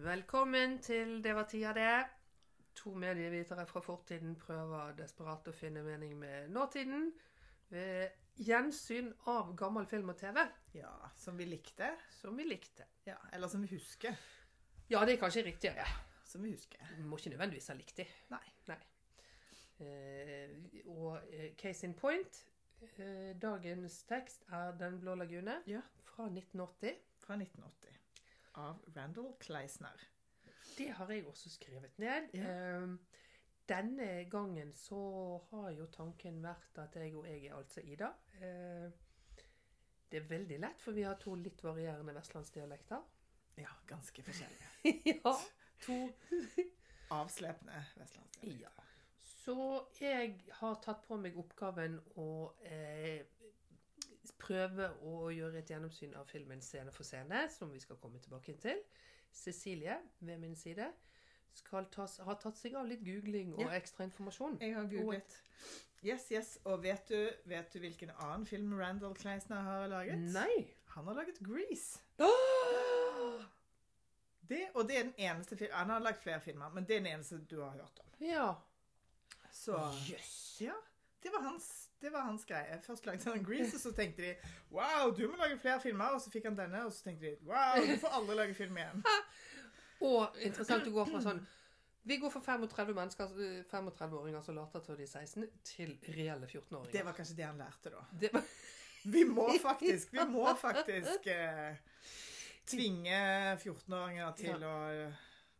Velkommen til Det var tida, det. To medievitere fra fortiden prøver desperat å finne mening med nåtiden ved gjensyn av gammel film og TV Ja, som vi likte. som vi likte. Ja, eller som vi husker. Ja, det er kanskje riktigere. Som vi husker. Må ikke nødvendigvis ha likt. Nei. Nei. Eh, og eh, case in point eh, Dagens tekst er Den blå lagune Ja. fra 1980. Fra 1980. Av Randall Kleisner. Det har jeg også skrevet ned. Ja. Eh, denne gangen så har jo tanken vært at jeg og jeg er altså Ida. Eh, det er veldig lett, for vi har to litt varierende vestlandsdialekter. Ja, ganske forskjellige. ja. To avslepne vestlandsdialekter. ja. Så jeg har tatt på meg oppgaven å eh, prøve å gjøre et gjennomsyn av filmen scene for scene, som vi skal komme tilbake til. Cecilie ved min side skal tas, ha tatt seg av litt googling og Ja. ekstra informasjon. Jeg har googlet. Yes, yes. Og vet du, vet du hvilken annen film Randall Kleisner har laget? Nei! Han har laget Grease. Åh! Det, og det er den eneste film Han har laget flere filmer, men det er den eneste du har hørt om. Ja. Så Jøss. Ja, det var hans, det var hans greie. Først lagde han Grease, og så tenkte de Wow, du må lage flere filmer. Og så fikk han denne, og så tenkte de Wow, du får aldri lage film igjen. Og interessant å gå fra sånn Vi går fra 35 mennesker, eh, 35-åringer som later til de er 16, til reelle 14-åringer. Det var kanskje det han lærte, da. Det var Vi må faktisk Vi må faktisk eh, tvinge 14-åringer til, å,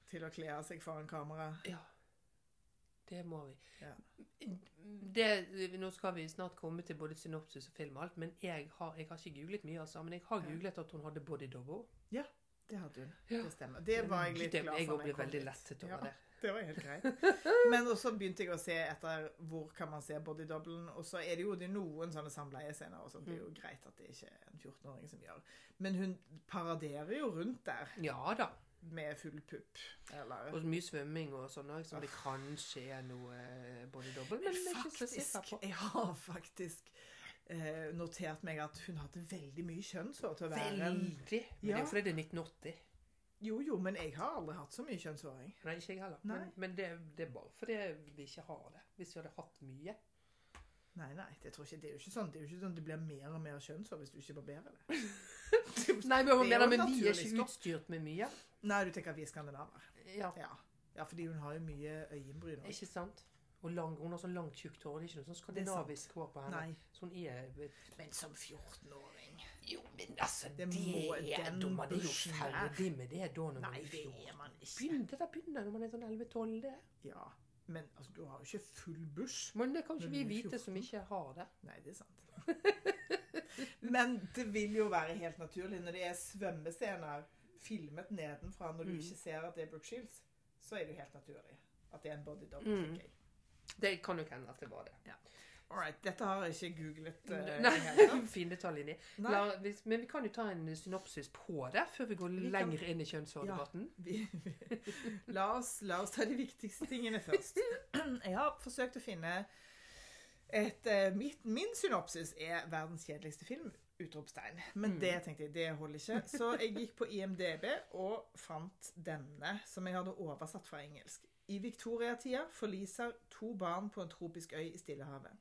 til å kle av seg foran kamera. Ja. Det må vi. Ja. Det, nå skal vi snart komme til både synopsis og film og alt, men jeg har, jeg har ikke googlet mye, altså. Men jeg har googlet at hun hadde body double. Ja, det hadde hun. Ja. Det stemmer. Det var jeg litt Det- glad Jeg òg ble veldig lettet over Ja, det. det var helt greit. Men også begynte jeg å se etter hvor kan man se body doublen. Og så er det jo det er noen sånne samleiescener, og sånt. det er jo greit at det ikke er en 14-åring som gjør. Men hun paraderer jo rundt der Ja da. Med full pupp. Eller Og mye svømming og sånn òg, som det kanskje er noe både body double. Men faktisk, jeg har faktisk eh, notert meg at hun hadde veldig mye kjønnshår til å være Veldig. Men det er jo fordi det er 1980. Jo, jo, men jeg har aldri hatt så mye kjønnshåring. Nei, ikke jeg heller. Men, men det, det er bare fordi vi ikke har det. Hvis vi hadde hatt mye. Nei, nei, det, tror jeg ikke, det er jo ikke sånn. Det er jo ikke sånn det blir mer og mer kjønnshår hvis du ikke barberer det. Nei, men Det er jo men vi er naturlig ikke stoff. utstyrt med mye. Nei, du tenker at vi er skandinaver. Ja, Ja. ja, fordi hun har jo mye øyenbryn. også. ikke sant? Og lang, hun har så langt, tjukt hår. Det er ikke noe sånn skandinavisk hår på henne. Nei. Så hun er Men som 14-åring Jo, men altså, det, Det må er den da man er jo bushen der. ferdig med det da når man Nei, det er man ikke. Begynn, det der begynner når man er sånn 11-12, det. Ja, men altså, du har jo ikke full buss. Men det kan ikke vi vite 14. som ikke har det. Nei, det er sant. Men det vil jo være helt naturlig når det er svømmescener filmet nedenfra, når du Mm. ikke ser at det er Brooke Shields, så er det jo helt naturlig at det er en body double. Mm. Det kan jo hende at det var det. All right, dette har jeg ikke googlet. Uh, Nei, helt. fin detaljlinje. Nei. La, hvis- men vi kan jo ta en synopsis på det, før vi går Vi kan- inn i kjønnshårdebatten. Ja, la, la oss ta de viktigste tingene først. Jeg har forsøkt å finne et uh, mitt, Min synopsis er 'verdens kjedeligste film'. Utropstegn. Men Mm. det tenkte jeg, det holder ikke. Så jeg gikk på IMDb og fant denne, som jeg hadde oversatt fra engelsk. I Victoria-tida forliser to barn på en tropisk øy i Stillehavet.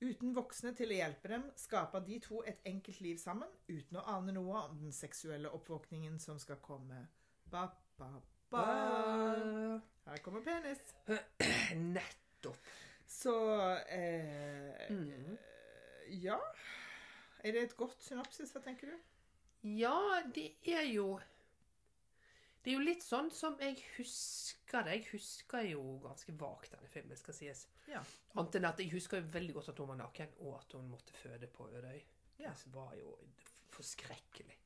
Uten voksne til å hjelpe dem skaper de to et enkelt liv sammen, uten å ane noe om den seksuelle oppvåkningen som skal komme. Ba, ba, ba. Her kommer penis. Nettopp. Så eh, Mm. Ja. Er det et godt synopsis, hva tenker du? Ja, det er jo Det er jo litt sånn som jeg husker det. Jeg husker jo ganske vagt denne filmen, skal sies. Ja. Annet enn at jeg husker jo veldig godt at hun var naken, og at hun måtte føde på Ødøy. Ja. Det var jo forskrekkelig.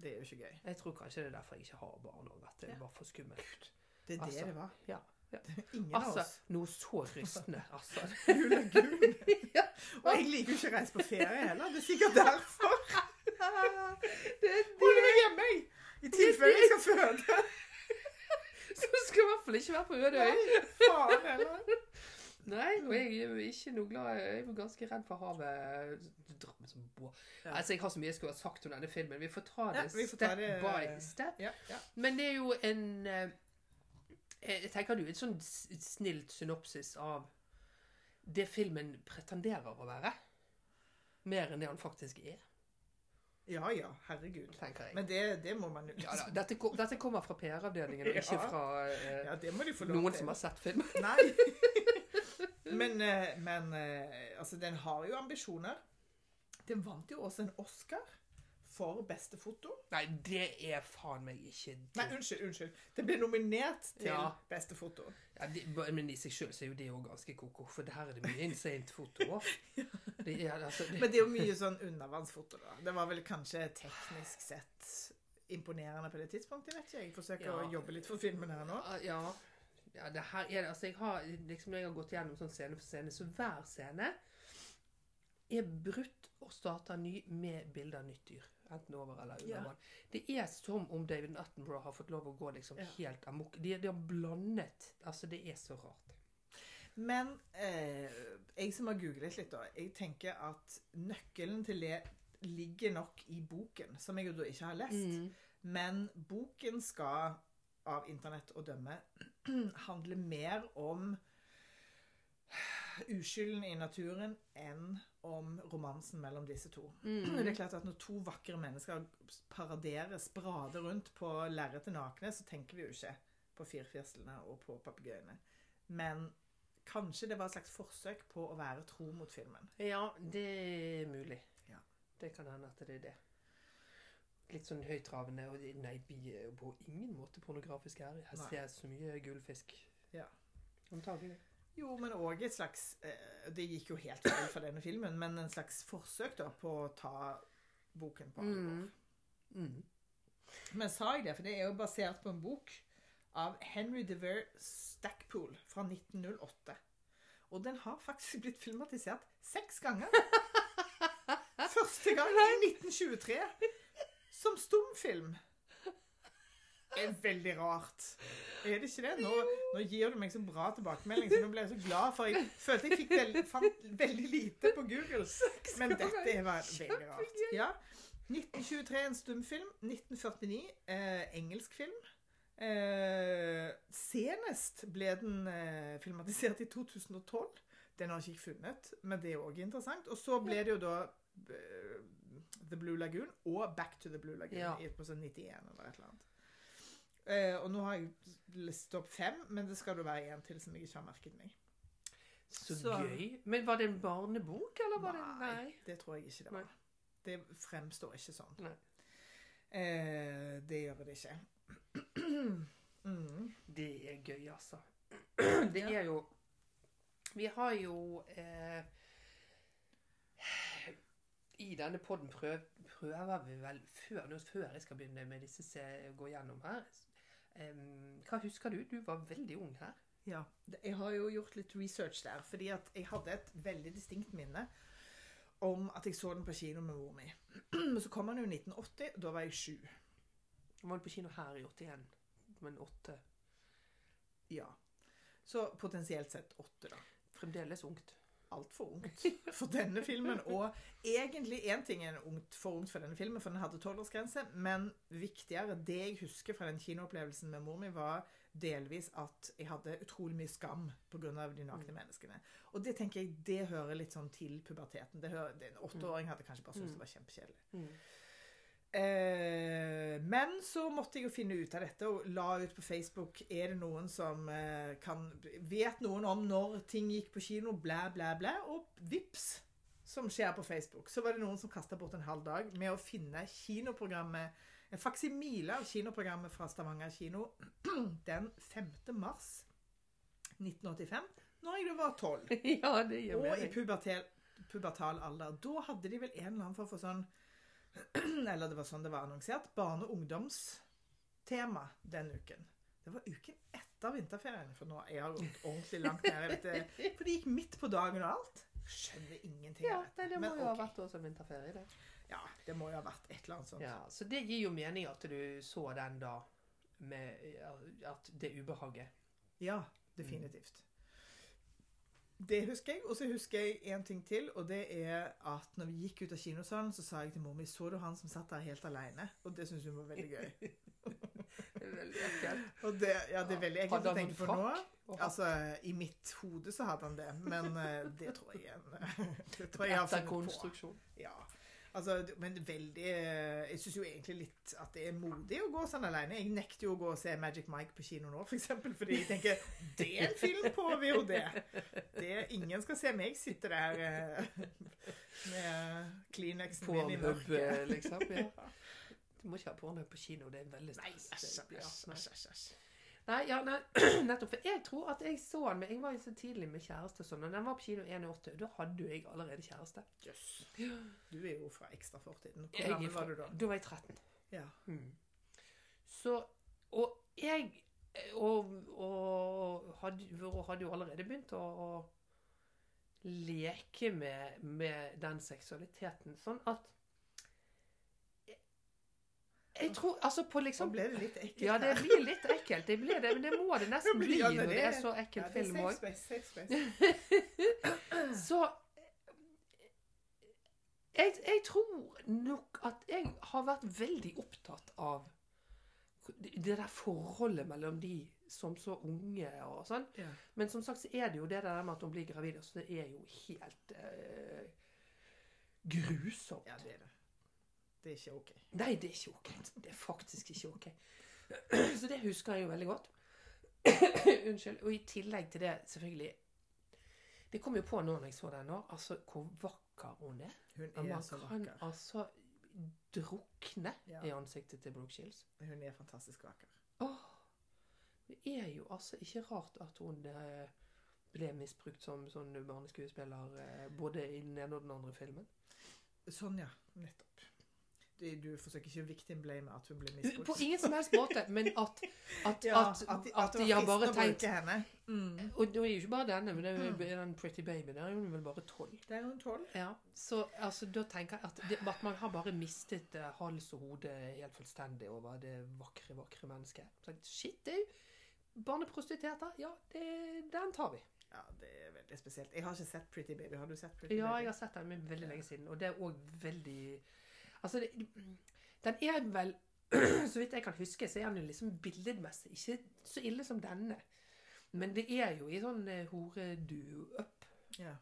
Det er jo ikke gøy. Jeg tror kanskje det er derfor jeg ikke har barn òg, at det Ja. var for skummelt. Det er det Altså, det var. Ja. ja. Ingen av Altså, oss. noe så rystende. Altså. Gul er gul. ja. Og jeg liker jo ikke å reise på ferie heller. Det er sikkert derfor. det, Hold meg hjemme, jeg! I tilfelle jeg skal føde. Så skal i hvert fall ikke være på Ødøy. Nei, faen heller. Nei, og jeg er ikke noe glad Jeg er jo ganske redd for havet. som bå... Ja. Altså, jeg har så mye jeg skulle ha sagt om denne filmen. Vi får ta det Ja, vi får step ta det- by step. Ja. Men det er jo en eh, Jeg tenker det er et sånn snilt synopsis av det filmen pretenderer å være. Mer enn det han faktisk er, ja, ja, herregud. tenker jeg. Men det, det må man jo ja, da, dette, kom- dette kommer fra PR-avdelingen, og ikke Ja. fra eh, Ja, det må de få lov noen til. som har sett filmen. Nei. men eh, men eh, altså, den har jo ambisjoner. Den vant jo også en Oscar for beste foto. Nei, det er faen meg ikke Nei, unnskyld. unnskyld. Det ble nominert til Ja. beste foto. Ja, det, men i seg sjøl er jo det jo ganske koko, for her er det mye insane foto òg. Det er altså Men det er jo mye sånn undervannsfoto, da. Det var vel kanskje teknisk sett imponerende på det tidspunktet, vet ikke jeg. Forsøker Ja. å jobbe litt for filmen her nå. Ja. ja det her er det. Altså, jeg har liksom når jeg har gått gjennom sånn scene for scene, så hver scene er brutt og starter ny med bilde av nytt dyr. Enten over eller under vann. Det er som om David Attenborough har fått lov å gå liksom helt amok. De, de har blandet Altså, det er så rart. Men eh, jeg som har googlet litt, da, jeg tenker at nøkkelen til det ligger nok i boken, som jeg jo da ikke har lest. Men boken skal, av internett å dømme, handle mer om uskylden i naturen enn om romansen mellom disse to. Det er klart at Når to vakre mennesker paraderer, sprader rundt på lerretet nakne, så tenker vi jo ikke på firfjeslene og på papegøyene. Men kanskje det var et slags forsøk på å være tro mot filmen. Ja, det er mulig. Ja. Det kan hende at det er det. Litt sånn høytravende. Og nei, vi er jo på ingen måte pornografiske her. Jeg Nei. jeg så mye gullfisk. Ja. Antagelig. Jo, men òg et slags eh, Det gikk jo helt feil for denne filmen, men en slags forsøk da på å ta boken på alvor. Mm. Mm. Men sa jeg det? For det er jo basert på en bok av Henry DeVere Stackpool fra 1908. Og den har faktisk blitt filmatisert seks ganger. Første gang i 1923 som stumfilm. Det er veldig rart. Er det ikke det? Nå, nå gir du meg så bra tilbakemelding, så nå ble jeg så glad, for jeg følte jeg veld, fant veldig lite på Google. Men dette var veldig rart. Ja. 1923 en stumfilm. 1949 eh, engelsk film. Eh, senest ble den eh, filmatisert i 2012. Den har jeg ikke funnet, men det er òg interessant. Og så ble det jo da eh, The Blue Lagoon og Back to the Blue Lagoon Ja. i på sånn 91 eller et eller annet. Eh, og nå har jeg listet opp fem, men det skal da være en til som jeg ikke har merket meg. Så, Så- gøy. Men var det en barnebok, eller var det Nei. det tror jeg ikke det Nei. var. Det fremstår ikke sånn. Nei. Eh, det gjør det ikke. mm. Det er gøy, altså. Det er jo Vi har jo eh, I denne podden prøv, prøver vi vel før, før jeg skal begynne med disse se, gå gjennom her Hva husker du? Du var veldig ung her. Ja. Jeg har jo gjort litt research der, fordi at jeg hadde et veldig distinkt minne om at jeg så den på kino med mor mi. Men så kom den jo i 1980, og da var jeg sju. Var på kino her i 81, men åtte. Ja. Så potensielt sett åtte, da. Fremdeles ungt. Altfor ungt for denne filmen. Og egentlig én ting er ungt, for ungt for denne filmen, for den hadde tolvårsgrense. Men viktigere, det jeg husker fra den kinoopplevelsen med mor mi, var delvis at jeg hadde utrolig mye skam pga. de nakne menneskene. Og det tenker jeg, det hører litt sånn til puberteten. Det hører, det, en åtteåring hadde kanskje bare syntes det var kjempekjedelig. Eh, men så måtte jeg jo finne ut av dette og la ut på Facebook Er det noen som eh, kan Vet noen om når ting gikk på kino? Blæ, blæ, blæ. Og vips, som skjer på Facebook. Så var det noen som kasta bort en halv dag med å finne kinoprogrammet en faksimile av kinoprogrammet fra Stavanger kino den 5. mars 1985, når jeg da var tolv. ja, Og i mening. pubertal alder. Da hadde de vel en eller annen form for sånn Eller det var sånn det var annonsert. Barne- og ungdomstema den uken. Det var uken etter vinterferien. For nå er jeg gått ordentlig langt ned. For det gikk midt på dagen og alt. Skjønner ingenting Ja, det, det må Men jo ha vært også vinterferie, det. Ja, det må jo ha vært et eller annet sånt. Ja, så det gir jo mening at du så den da med at det ubehaget. Ja, definitivt. Det husker jeg. Og så husker jeg en ting til, og det er at når vi gikk ut av kinosalen, så sa jeg til mor mi så du han som satt der helt alene? Og det syns hun var veldig gøy. Det er veldig ekkelt. Og det, ja, det er veldig ekkelt å tenke på nå. Altså, I mitt hode så hadde han det, men eh, det tror jeg Det tror jeg jeg har funnet på. Ja. Altså, men veldig eh, Jeg syns jo egentlig litt at det er modig å gå sånn alene. Jeg nekter jo å gå og se Magic Mike på kino nå, f.eks. For fordi jeg tenker det er en film på VOD. Det ingen skal se meg sitte der eh, med Kleenexen min i mørket. eh, liksom. Ja. Du må ikke ha pornhub på kino, det er veldig stress. nei. æsj, æsj, æsj. Nei, ja, nei, nettopp. For jeg tror at jeg så den Jeg var jo så tidlig med kjæreste og sånn, og den var på kino 81. Da hadde jo jeg allerede kjæreste. Jøss. Du er jo fra ekstrafortiden. Hvor Jeg er gammel var du da? Da var jeg 13. Ja. Mm. Så Og jeg og, og hadde, og hadde jo allerede begynt å, å leke med, med den seksualiteten. Sånn at jeg tror Altså på liksom... Da ble det litt ekkelt. Ja, det blir litt ekkelt. Det blir det, men det må det nesten bli ja, når det er så ekkel Ja, film òg. Så jeg, jeg tror nok at jeg har vært veldig opptatt av det der forholdet mellom de som så unge og sånn. Ja. Men som sagt så er det jo det der med at hun blir gravid. Så det er jo helt eh, grusomt. ja, det er det. Det er ikke OK. Nei, det er ikke ok. Det er faktisk ikke ok. Så det husker jeg jo veldig godt. Unnskyld. Og i tillegg til det, selvfølgelig Det kom jo på nå når jeg så den nå, altså hvor vakker hun er. Hun er man så kan altså drukne Ja. i ansiktet til Brooke Shields. Hun er fantastisk vakker. Åh, det er jo altså ikke rart at hun eh, ble misbrukt som sånn barneskuespiller eh, både i den ene og den andre filmen. Sånn, ja. Nettopp. Du, forsøker ikke å victim-blame at hun ble På ingen som helst måte, men at, at, Ja, at, at, at de har bare tenkt henne. Mm. Og det er jo ikke bare denne, men det er jo den Pretty Baby. Der er hun vel bare tolv. Der er hun tolv. Ja, så altså, da tenker jeg at, det, at man har bare mistet uh, hals og hode helt fullstendig over det vakre, vakre mennesket. Så, shit, det er jo barneprostituerte. Ja, det, den tar vi. Ja, det er veldig spesielt. Jeg har ikke sett Pretty Baby. Har du sett Pretty Ja, Baby? jeg har sett den men veldig lenge siden, og det er òg veldig Altså, det, den er vel Så vidt jeg kan huske, så er den jo liksom billedmessig ikke så ille som denne. Men det er jo i sånn hore-do-up. Ja,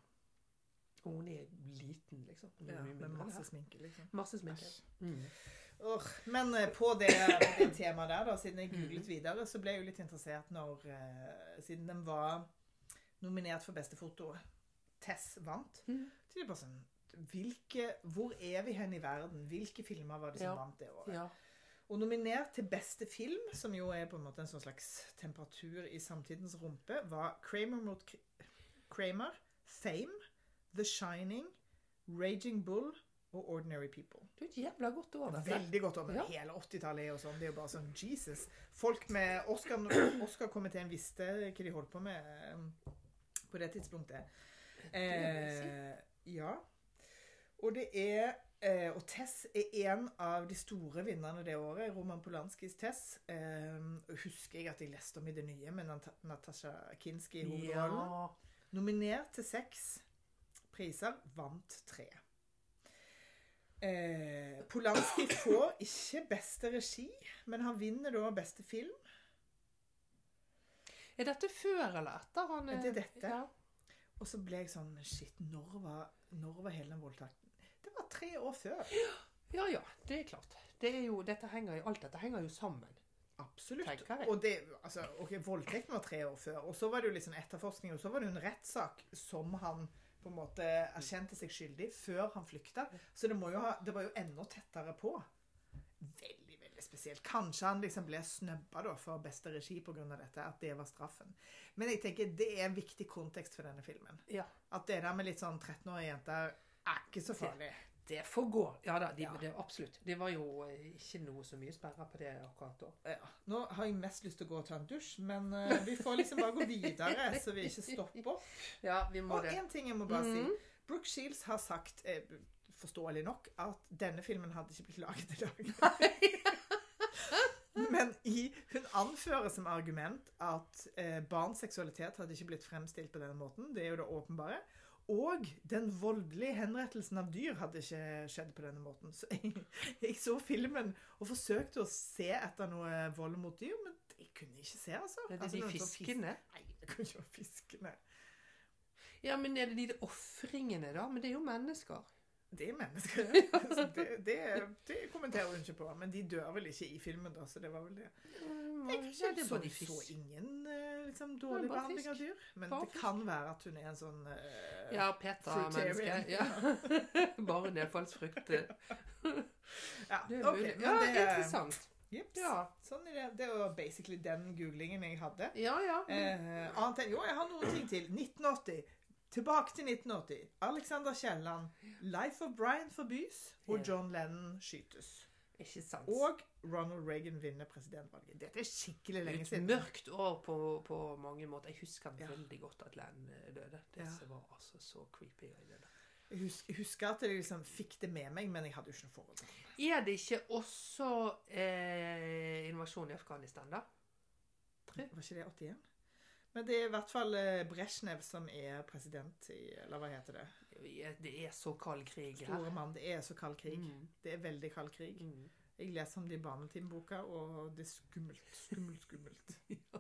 Og hun er liten, liksom. Hun ja med masse sminke, liksom. Masse sminke. Mm. Åh, men eh, på det, det temaet der, da, siden jeg googlet Mhm. videre, så ble jeg jo litt interessert når eh, Siden den var nominert for beste foto, Tess vant. Mm. Så det er bare sånn hvilke, Hvor er vi hen i verden? Hvilke filmer var det som Ja. vant det året? Ja. Og nominert til beste film, som jo er på en måte en sånn slags temperatur i samtidens rumpe, var Kramer mot Kramer, Fame, The Shining, Raging Bull og Ordinary People. Du er et jævla godt år, dette. Veldig godt om Ja. Hele 80-tallet er jo sånn. Det er jo bare sånn Jesus. Folk med Oscar- Oscar-komiteen visste hva de holdt på med eh, på det tidspunktet. Det. Eh, ja. Og det er eh, Og Tess er en av de store vinnerne det året. Roman Polanskis Tess. Eh, husker jeg at jeg leste om i det nye med Nat Natasha Kinski i hovedrollen. Ja. Nominert til seks priser, vant tre. Eh, Polanski får ikke beste regi, men han vinner da beste film. Er dette før eller etter han Det er dette. Ja. Og så ble jeg sånn Shit, når var, når var hele den voldtekten? Var tre år før. ja ja, det er klart. Det er jo, dette henger, jo- alt dette henger jo sammen. Absolutt. Og det, altså, ok, Voldtekten var tre år før, og så var det jo sånn etterforskning, og så var det jo en rettssak som han på en måte erkjente seg skyldig før han flykta. Så det, må jo ha, det var jo enda tettere på. Veldig, veldig spesielt. Kanskje han liksom ble snøbba da for beste regi pga. dette, at det var straffen. Men jeg tenker det er en viktig kontekst for denne filmen. Ja. At det der med litt sånn 13-årige jenter er ikke så farlig. Det får gå. Ja da, de, Ja. Det, absolutt. Det var jo eh, ikke noe så mye sperra på det akkurat da. Ja. Nå har jeg mest lyst til å gå og ta en dusj, men uh, vi får liksom bare gå videre, så vi ikke stopper opp. Ja, vi må Og det. en ting jeg må bare Mhm. si. Brooke Shields har sagt, eh, forståelig nok, at denne filmen hadde ikke blitt laget i dag. Men i, hun anfører som argument at eh, barns seksualitet hadde ikke blitt fremstilt på denne måten. Det er jo det åpenbare. Og den voldelige henrettelsen av dyr hadde ikke skjedd på denne måten. Så jeg, jeg så filmen og forsøkte å se etter noe vold mot dyr, men jeg kunne ikke se, altså. Er det altså, de fiskene? Fisk... Nei, det kunne ikke være fiskene. Ja, men er det de ofringene, da? Men det er jo mennesker. Det er mennesker. Altså, det, det, det kommenterer hun ikke på. Men de dør vel ikke i filmen, da, så det var vel det. Jeg Ja, det er så, så ingen eh, liksom, dårlig er behandling av dyr. Men Bare det fisk. kan være at hun er en sånn uh, Ja, PETA-menneske. Ja. Bare nedfallsfrukt. Det ja, er ok, Ja, det- interessant. Jips. Ja. Sånn er det. Det var basically den googlingen jeg hadde. Ja, ja. Eh, annet enn Jo, jeg har noen ting til. 1980. Tilbake til 1980. Alexander Kielland. 'Life of Brian' forbys, og John Lennon skytes. Ikke sant. Og Ronald Reagan vinner presidentvalget. Dette er skikkelig lenge siden. Et mørkt år på, på mange måter. Jeg husker Ja. veldig godt at Len eh, døde. Det Ja. var altså så creepy. Jeg husker, husker at jeg liksom fikk det med meg, men jeg hadde jo ikke noe forhold til det. Er det ikke også eh, invasjon i Afghanistan, da? Var ikke det 81? Men det er i hvert fall eh, Brezjnev som er president i Eller hva heter det? Det er så kald krig her. Store mann. Det er så kald krig. Mm. Det er veldig kald krig. Mm. Jeg leser om det i barnetimeboka, og det er skummelt, skummelt, skummelt.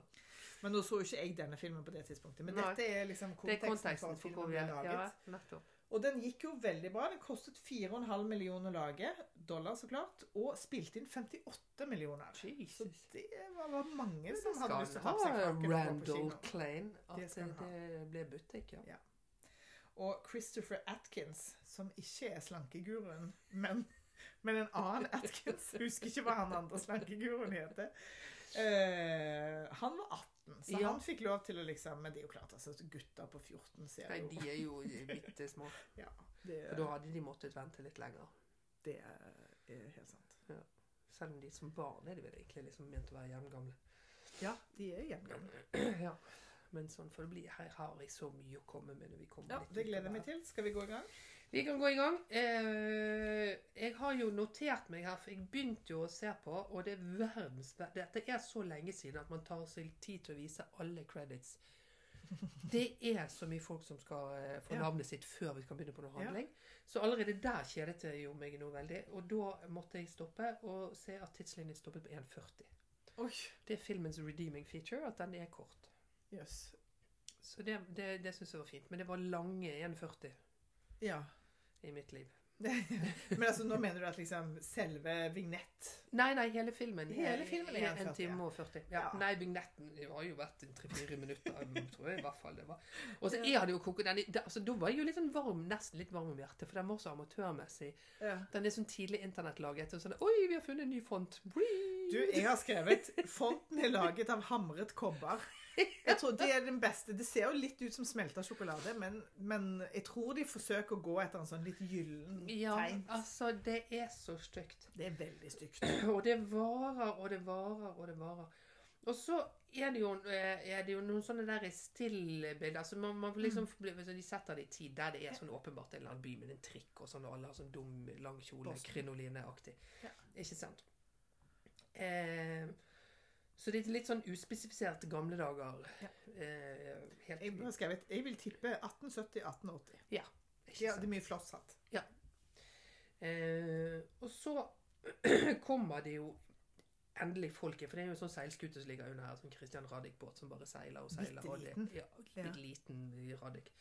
Men nå så ikke jeg denne filmen på det tidspunktet. Men Nei. dette er liksom Det er konteksten, for konteksten hvor vi er. laget. Ja, nettopp. Og den gikk jo veldig bra. Den kostet 4,5 millioner å lage. Dollar, så klart. Og spilte inn 58 millioner. Så det var, var mange Det som hadde lyst til å ta seg på Randall. Klein. At det, det, det ble butikk, ja. Og Christopher Atkins, som ikke er slankeguruen, men, men en annen Atkins Husker ikke hva han andre slankeguruen heter. Uh, han var 18, så Ja. han fikk lov til å liksom Men det er jo klart, altså, gutter på 14 ser Nei, jo de er jo bitte små. Ja, det, For da hadde de måttet vente litt lenger. det er helt sant. Selv om de som barn er de vel egentlig liksom ment å være jevngamle. Ja, de er jevngamle. ja. Men sånn får det bli. Her har jeg så mye å komme med når vi kommer Ja, litt det gleder jeg meg til. Skal vi gå i gang? Vi kan gå i gang. Eh, jeg har jo notert meg her, for jeg begynte jo å se på, og det er verdens Dette er så lenge siden at man tar seg tid til å vise alle credits. Det er så mye folk som skal eh, få Ja. navnet sitt før vi kan begynne på noe Ja. handling. Så allerede der kjedet det jo meg noe veldig. Og da måtte jeg stoppe og se at tidslinjen stoppet på 1,40. Det er filmens redeeming feature, at den er kort. Yes. Så det, det, det syns jeg var fint. Men det var lange 1,40 Ja. I mitt liv. Men altså, nå mener du at liksom selve vignett Nei, nei, hele filmen. Hele filmen er en 1,40, time og 40. Ja. Ja. Nei, vignetten det var jo vært en tre-fire minutter. Tror jeg i hvert fall det var. Og så er det jo koket den, altså, Da var jeg jo litt sånn varm, nesten litt varm om hjertet, for den var så amatørmessig. ja. Den er sånn tidlig internettlaget. Og sånn Oi, vi har funnet en ny font! Du, jeg har skrevet Fonten er laget av hamret kobber. Jeg tror det er den beste. Det ser jo litt ut som smelta sjokolade, men, men jeg tror de forsøker å gå etter en sånn litt gyllen Ja, tegn. altså, det er så stygt. Det er veldig stygt. Og det varer og det varer og det varer. Og så er det jo, eh, er det jo noen sånne der stillbilder. Altså man, man liksom, Mm. De setter det i tid der det er sånn åpenbart en eller annen by med en trikk og sånn, og alle har sånn dum, lang kjole, krinoline-aktig. Ja. Ikke sant? Eh, så det er litt sånn uspesifisert gamle dager. Ja. Eh, helt Jeg skrevet Jeg vil tippe 1870-1880. Ja. Ja, det er mye flosshatt. Eh, og så kommer det jo endelig folket, for det er jo en sånn seilskute som ligger under her, sånn Christian Radich-båt som bare seiler og seiler. og det- Bitteliten. Ja, Ja. bitte liten Radich.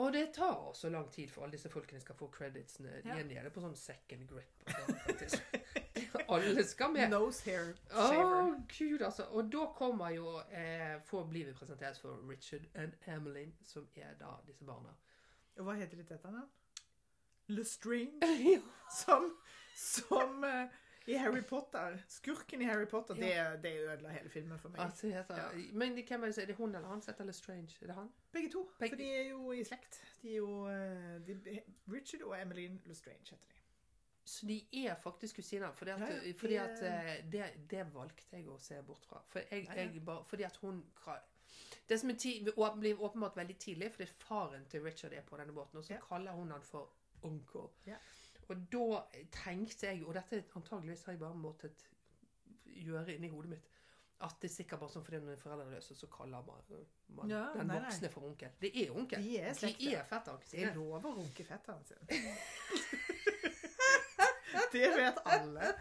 Og det tar så lang tid for alle disse folkene skal få creditsene. Ja. Igjen er det på sånn second grip. og sånn. alle skal med. Nose hair Å, shaver. gud, altså. Og da kommer jo eh, For blir vi presentert for Richard and Emmeline, som er da disse barna. Og hva heter ditt etternavn? Lestrange. ja. Som, som eh, i Harry Potter. Skurken i Harry Potter. Det, det ødela hele filmen for meg. Altså, heter, Ja. Men hvem er det, er det hun eller han som heter Lestrange? Er det han? Begge to. Begge- For de er jo i slekt. De er jo eh, de, Richard og Emmeline Lestrange heter de. Så de er faktisk kusiner. Fordi at, Ja, de fordi at eh, det, det valgte jeg å se bort fra. For jeg, jeg bare, fordi at hun Det som ti, blir åpenbart veldig tidlig, fordi faren til Richard er på denne båten, og så Ja. kaller hun han for onkel. Ja. Og da tenkte jeg Og dette antageligvis har jeg bare måttet gjøre inni hodet mitt at det er sikkert bare sånn fordi man er løse, så kaller man, man Ja, den nei, nei. voksne for onkel. Det er onkel. De er slekt, De er fetteren Det sine. er lov å runke fetteren sin. det vet alle.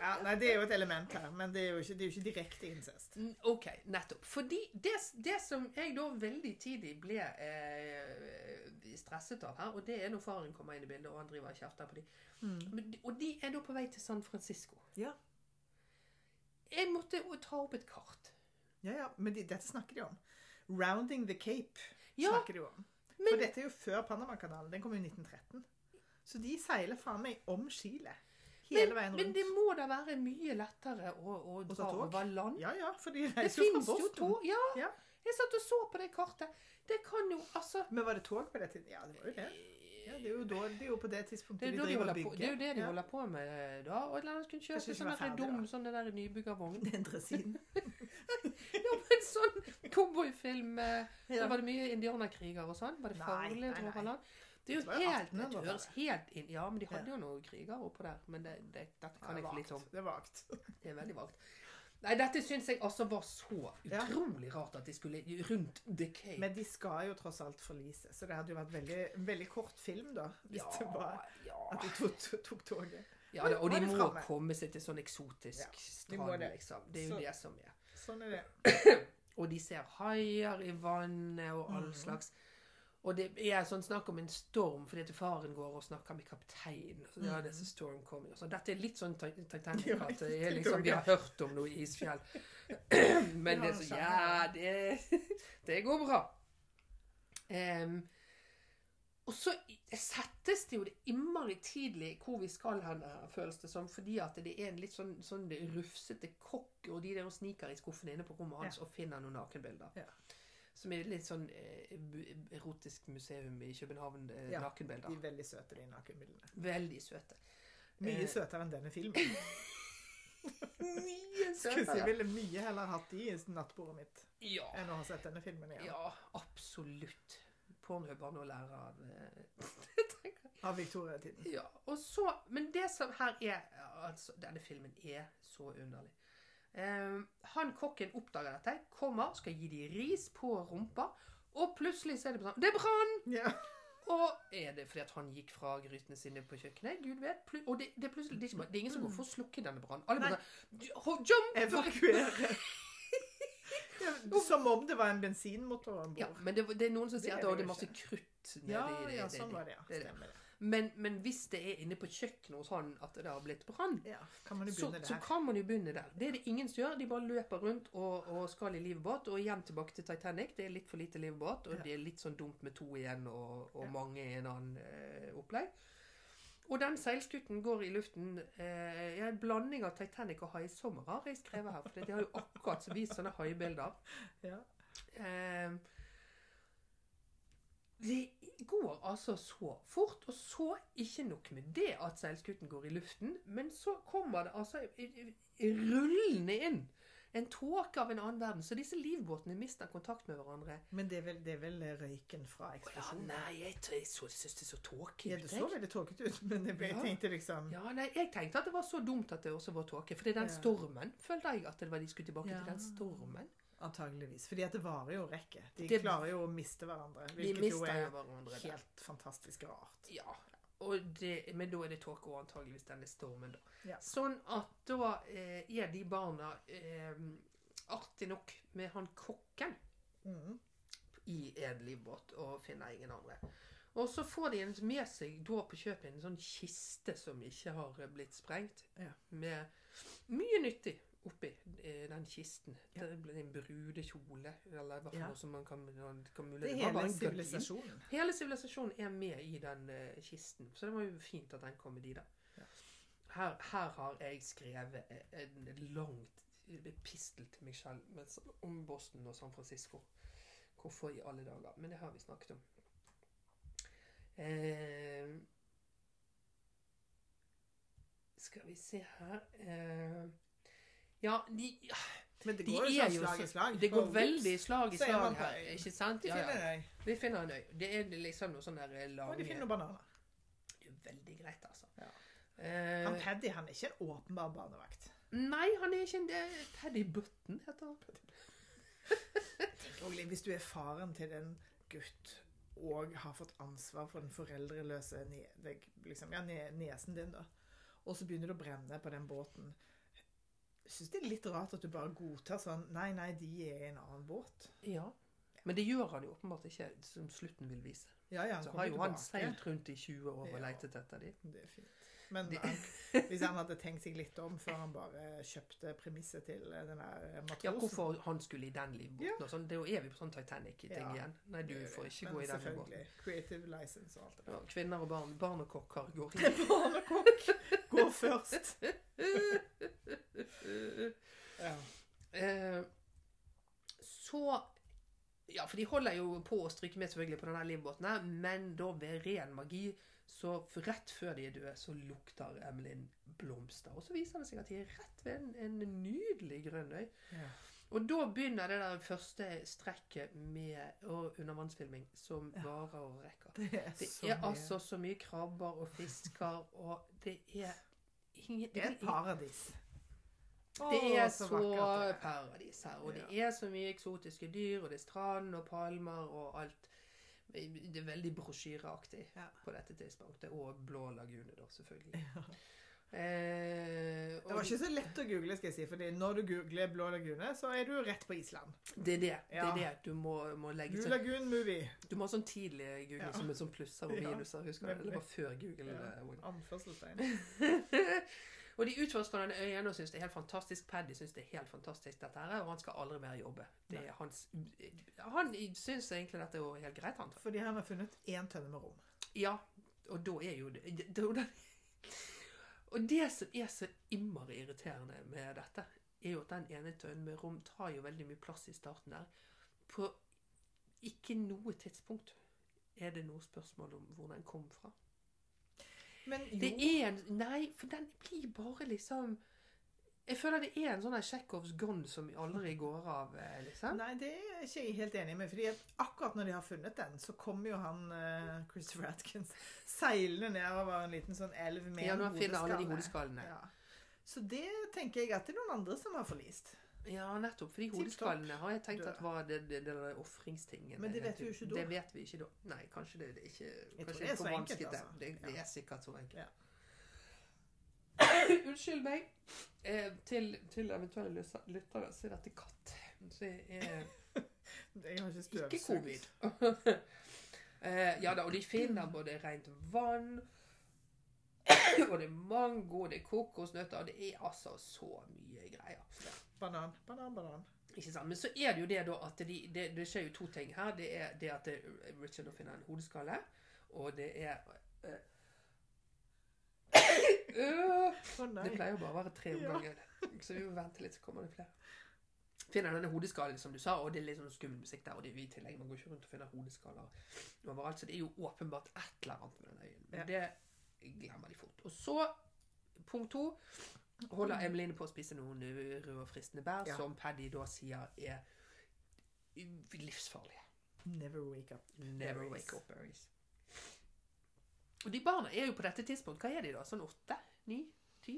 Ja, nei, det er jo et element her, men det er jo ikke, det er jo ikke direkte incest. Mm, OK, nettopp. Fordi det, det som jeg da veldig tidlig ble eh, stresset av her, og det er når faren kommer inn i bildet, og han driver og kjefter på dem mm. og de er da på vei til San Francisco. Ja, Jeg måtte ta opp et kart. ja, ja men de, dette snakker de om. Rounding the Cape Ja, snakker de om. For men dette er jo før Panamakanalen. Den kom jo i 1913. Så de seiler faen meg om Chile. Hele men, veien men det må da være mye lettere å, å dra over land? Ja, ja, for de Det reiser jo fra fins jo tog. Ja. Ja. Jeg satt og så på det kartet. Det kan jo altså Men var det tog på det tidspunktet? Ja, det var jo det. Ja, det, er jo da, det er jo på det tidspunktet det de driver og på, bygger. det er jo det de Ja. holder på med da. Og eller annet Kanskje kjøpe sånn der dum sånn det der nybyggervogn. Den dresinen. Ja, men sånn cowboyfilm eh, Ja. Var det mye indianerkriger og sånn. Var det farlig nei, å dra nei. Det er jo helt, det 1800-tallet. høres helt inn Ja, men de hadde Ja. jo noen kriger oppå der. Men det, det, dette kan Ja, jeg det er om. Det er vagt. Det er veldig vagt. Nei, dette syns jeg altså var så Ja. utrolig rart at de skulle rundt The Cape. Men de skal jo tross alt forlise, så det hadde jo vært veldig, veldig kort film, da. Hvis det var ja. at de tok, tok, toget. ja da, og de de må fremme. komme seg til sånn eksotisk Ja, de strand, det. liksom. Det er jo Så- det som er. Sånn er det. Og de ser haier i vannet og all Mhm. slags. Og det er sånn snakk om en storm fordi at faren går og snakker med kapteinen. Så, ja, det er så storm coming. og sånn. Dette er litt sånn Ti- Titanic. At det liksom, vi har hørt om noe isfjell. Men det er så. Ja, det, det går bra. Um, og så settes det jo det innmari tidlig hvor vi skal hen, her, føles det som. Fordi at det er en litt sånn, sånn rufsete kokk, og de der sniker i skuffene inne på rommet hans og finner noen nakenbilder. Ja. Som er litt sånn eh, erotisk museum i København. Eh, Ja, nakenbilder. De er veldig søte, de nakenbildene. Veldig søte. Mye Eh, søtere enn denne filmen. Mye søtere. Skulle jeg ville mye heller hatt de i nattbordet mitt Ja, enn å ha sett denne filmen igjen. ja, absolutt. Pornhub har noe å lære av eh, det. Av Victoria-tiden. Ja, og så, Men det som her er altså, Denne filmen er så underlig. Eh, han kokken oppdager dette, kommer, skal gi de ris på rumpa, og plutselig så er det sånn Det er brann! Ja. Og er det fordi at han gikk fra grytene sine på kjøkkenet? Gud vet. Pl og det, det, er plutselig, det, er ikke det er ingen som går for å slukke denne brannen. Alle bare sånn Jump! Evakuere. Ja, som om det var en bensinmotor om Ja, men det, det er noen som sier er at det er masse krutt nedi Ja, ja, sånn var det, ja. er. Stemmer det. Men, men hvis det er inne på kjøkkenet hos han at det har blitt brann, Ja, så, så kan man jo begynne der. Det er det ingen som gjør. De bare løper rundt og, og skal i livbåt. Og igjen tilbake til Titanic. Det er litt for lite livbåt, og det er litt sånn dumt med to igjen og, og mange i en annen eh, opplegg. Og den seilskutten går i luften eh, En blanding av Titanic og Haisommer har jeg skrevet her. For de har jo akkurat vist sånne haibilder. Ja. Eh, det går altså så fort, og så ikke nok med det at seilskuten går i luften, men så kommer det altså rullende inn en tåke av en annen verden, så disse livbåtene mister kontakt med hverandre. Men det er, vel, det er vel røyken fra Å ja, nei, jeg, jeg så, syns det så tåkete Ja, det så veldig tåkete ut, men jeg, Ja. tenkte liksom Ja, nei, jeg tenkte at det var så dumt at det også var tåke. For det er den Ja. stormen, følte jeg at det var de skulle tilbake til. Den stormen. Antageligvis. Fordi at det varer jo rekke. De Det- klarer jo å miste hverandre. Hvilket jo er hverandre. der. helt fantastisk rart. Ja, og det, men da er det tåke og antageligvis denne stormen, da. Ja. Sånn at da eh, er de barna eh, artig nok med han kokken Mm. i en livbåt og finner ingen andre. Og så får de med seg da på kjøpet en sånn kiste som ikke har blitt sprengt, Ja. med mye nyttig oppi eh, den kisten. Ja. Det blir en brudekjole, eller hva Ja. som man kan, kan. Det er hele sivilisasjonen. Hele sivilisasjonen er med i den uh, kisten, så det var jo fint at den kom med de da. Ja. Her, her har jeg skrevet en langt epistel til meg selv om Boston og San Francisco. Hvorfor i alle dager? Men det har vi snakket om. Eh, skal vi se her eh, Ja, de, Men det de går jo er sånn slag i slag. Det går veldig slag i slag her. Ikke sant? De Ja, ja. Vi finner en øy. Det er liksom noe sånn der Og de finner noen bananer. Det er veldig greit, altså. Ja. Eh, Han Paddy han er ikke en åpenbar barnevakt. Nei, han er ikke en det Paddy Button, heter han. Hvis du er faren til en gutt og har fått ansvar for den foreldreløse ne liksom, ja, ne nesen din, da, og så begynner det å brenne på den båten Jeg syns det er litt rart at du bare godtar sånn Nei, nei, de er i en annen båt. Ja. Men det gjør han jo åpenbart ikke, som slutten vil vise. Ja, ja, han Så har jo han seilt rundt i 20 år og Ja. leitet etter dem. Det er fint. Men Det- han, hvis han hadde tenkt seg litt om før han bare kjøpte premisset til eh, den der matrosen Ja, hvorfor han skulle i den livbåten Ja. og sånn. Det er vi på sånn Titanic-ting igjen. Nei, du får ikke gå i den selvfølgelig. Creative license og alt det der. Ja, kvinner og barn. Barn og kokker går i. Barnekokk går først. Ja. Eh, så Ja, for de holder jo på å stryke med selvfølgelig på denne livbåten, her, men da ved ren magi så rett før de er døde, så lukter Emilyn blomster. Og så viser det seg at de er rett ved en, en nydelig grønn øy. Ja. Og da begynner det der første strekket med undervannsfilming som Ja. varer og rekker. Det er Det så er mye. altså så mye krabber og fisker, og det er ingen Det er et paradis. Det er så, er. paradis her, og det er så mye eksotiske dyr, og det er strand og palmer og alt. Det er veldig brosjyreaktig Ja. på dette tidspunktet. Og Blå lagune, da, selvfølgelig. Ja. Eh, Det var ikke så lett å google, skal jeg si, fordi når du googler Blå lagune, så er du rett på Island. det er det. det, er det. Du må, må legge Blue Lagoon Movie. Du må ha sånn tidlig google Ja. som er sånn plusser og minuser. Husker du? det? Det var før Google. Ja. eh, Anførselstegn. og de utforsker denne øyen og syns det er helt fantastisk. Paddy syns det er helt fantastisk, dette her, og han skal aldri mer jobbe. Det er hans, han syns egentlig dette er helt greit, han. Fordi han har funnet én tønne med rom. Ja, og da er jo det, det, det Og det som er så innmari irriterende med dette, er jo at den ene tønnen med rom tar jo veldig mye plass i starten der. På ikke noe tidspunkt er det noe spørsmål om hvor den kom fra. Men jo, Det er en Nei, for den blir bare liksom Jeg føler det er en sånn Tsjekhovs gun som aldri går av, eh, liksom. Nei, det er ikke jeg helt enig med. fordi at akkurat når de har funnet den, så kommer jo han uh, Christopher Atkins seilende nedover en liten sånn elv med Ja, en hodeskalle. Ja. Så det tenker jeg at det er noen andre som har forlist. Ja, nettopp. Fordi hodeskallene har jeg tenkt at var det, det, det der ofringstingen. Men det vet vi jo ikke da. Det vet vi ikke da. Nei, kanskje det, det ikke Jeg tror det er så enkelt, altså. Det, det er sikkert så enkelt. Ja. Unnskyld meg. Eh, til, til eventuelle lyttere så er dette katt. Så jeg er ikke ikke covid. eh, ja da, og de finner både rent vann og det er mango, det er kokosnøtter, det er altså så mye greier. Banan, banan, banan. Ikke sant? Men så er det jo det da at de, det, det skjer jo to ting her. Det er det at Richard nå finner en hodeskalle, og det er øh, Det pleier jo bare å være tre om gangen. Så vi må vente litt, så kommer det flere. Finner denne hodeskallen, som du sa, og det er litt sånn skummel musikk der. Og det er jo i tillegg, man går ikke rundt og finner hodeskaller overalt. Så det er jo åpenbart et eller annet med den øyen. Men det glemmer de fort. Og så, punkt to, holder Emeline på å spise noen røde og fristende bær, som Paddy da sier er livsfarlige. Never wake up. Never Berries. wake up berries. Og de barna er jo på dette tidspunkt, hva er de da? Sånn åtte? Ni? Ti?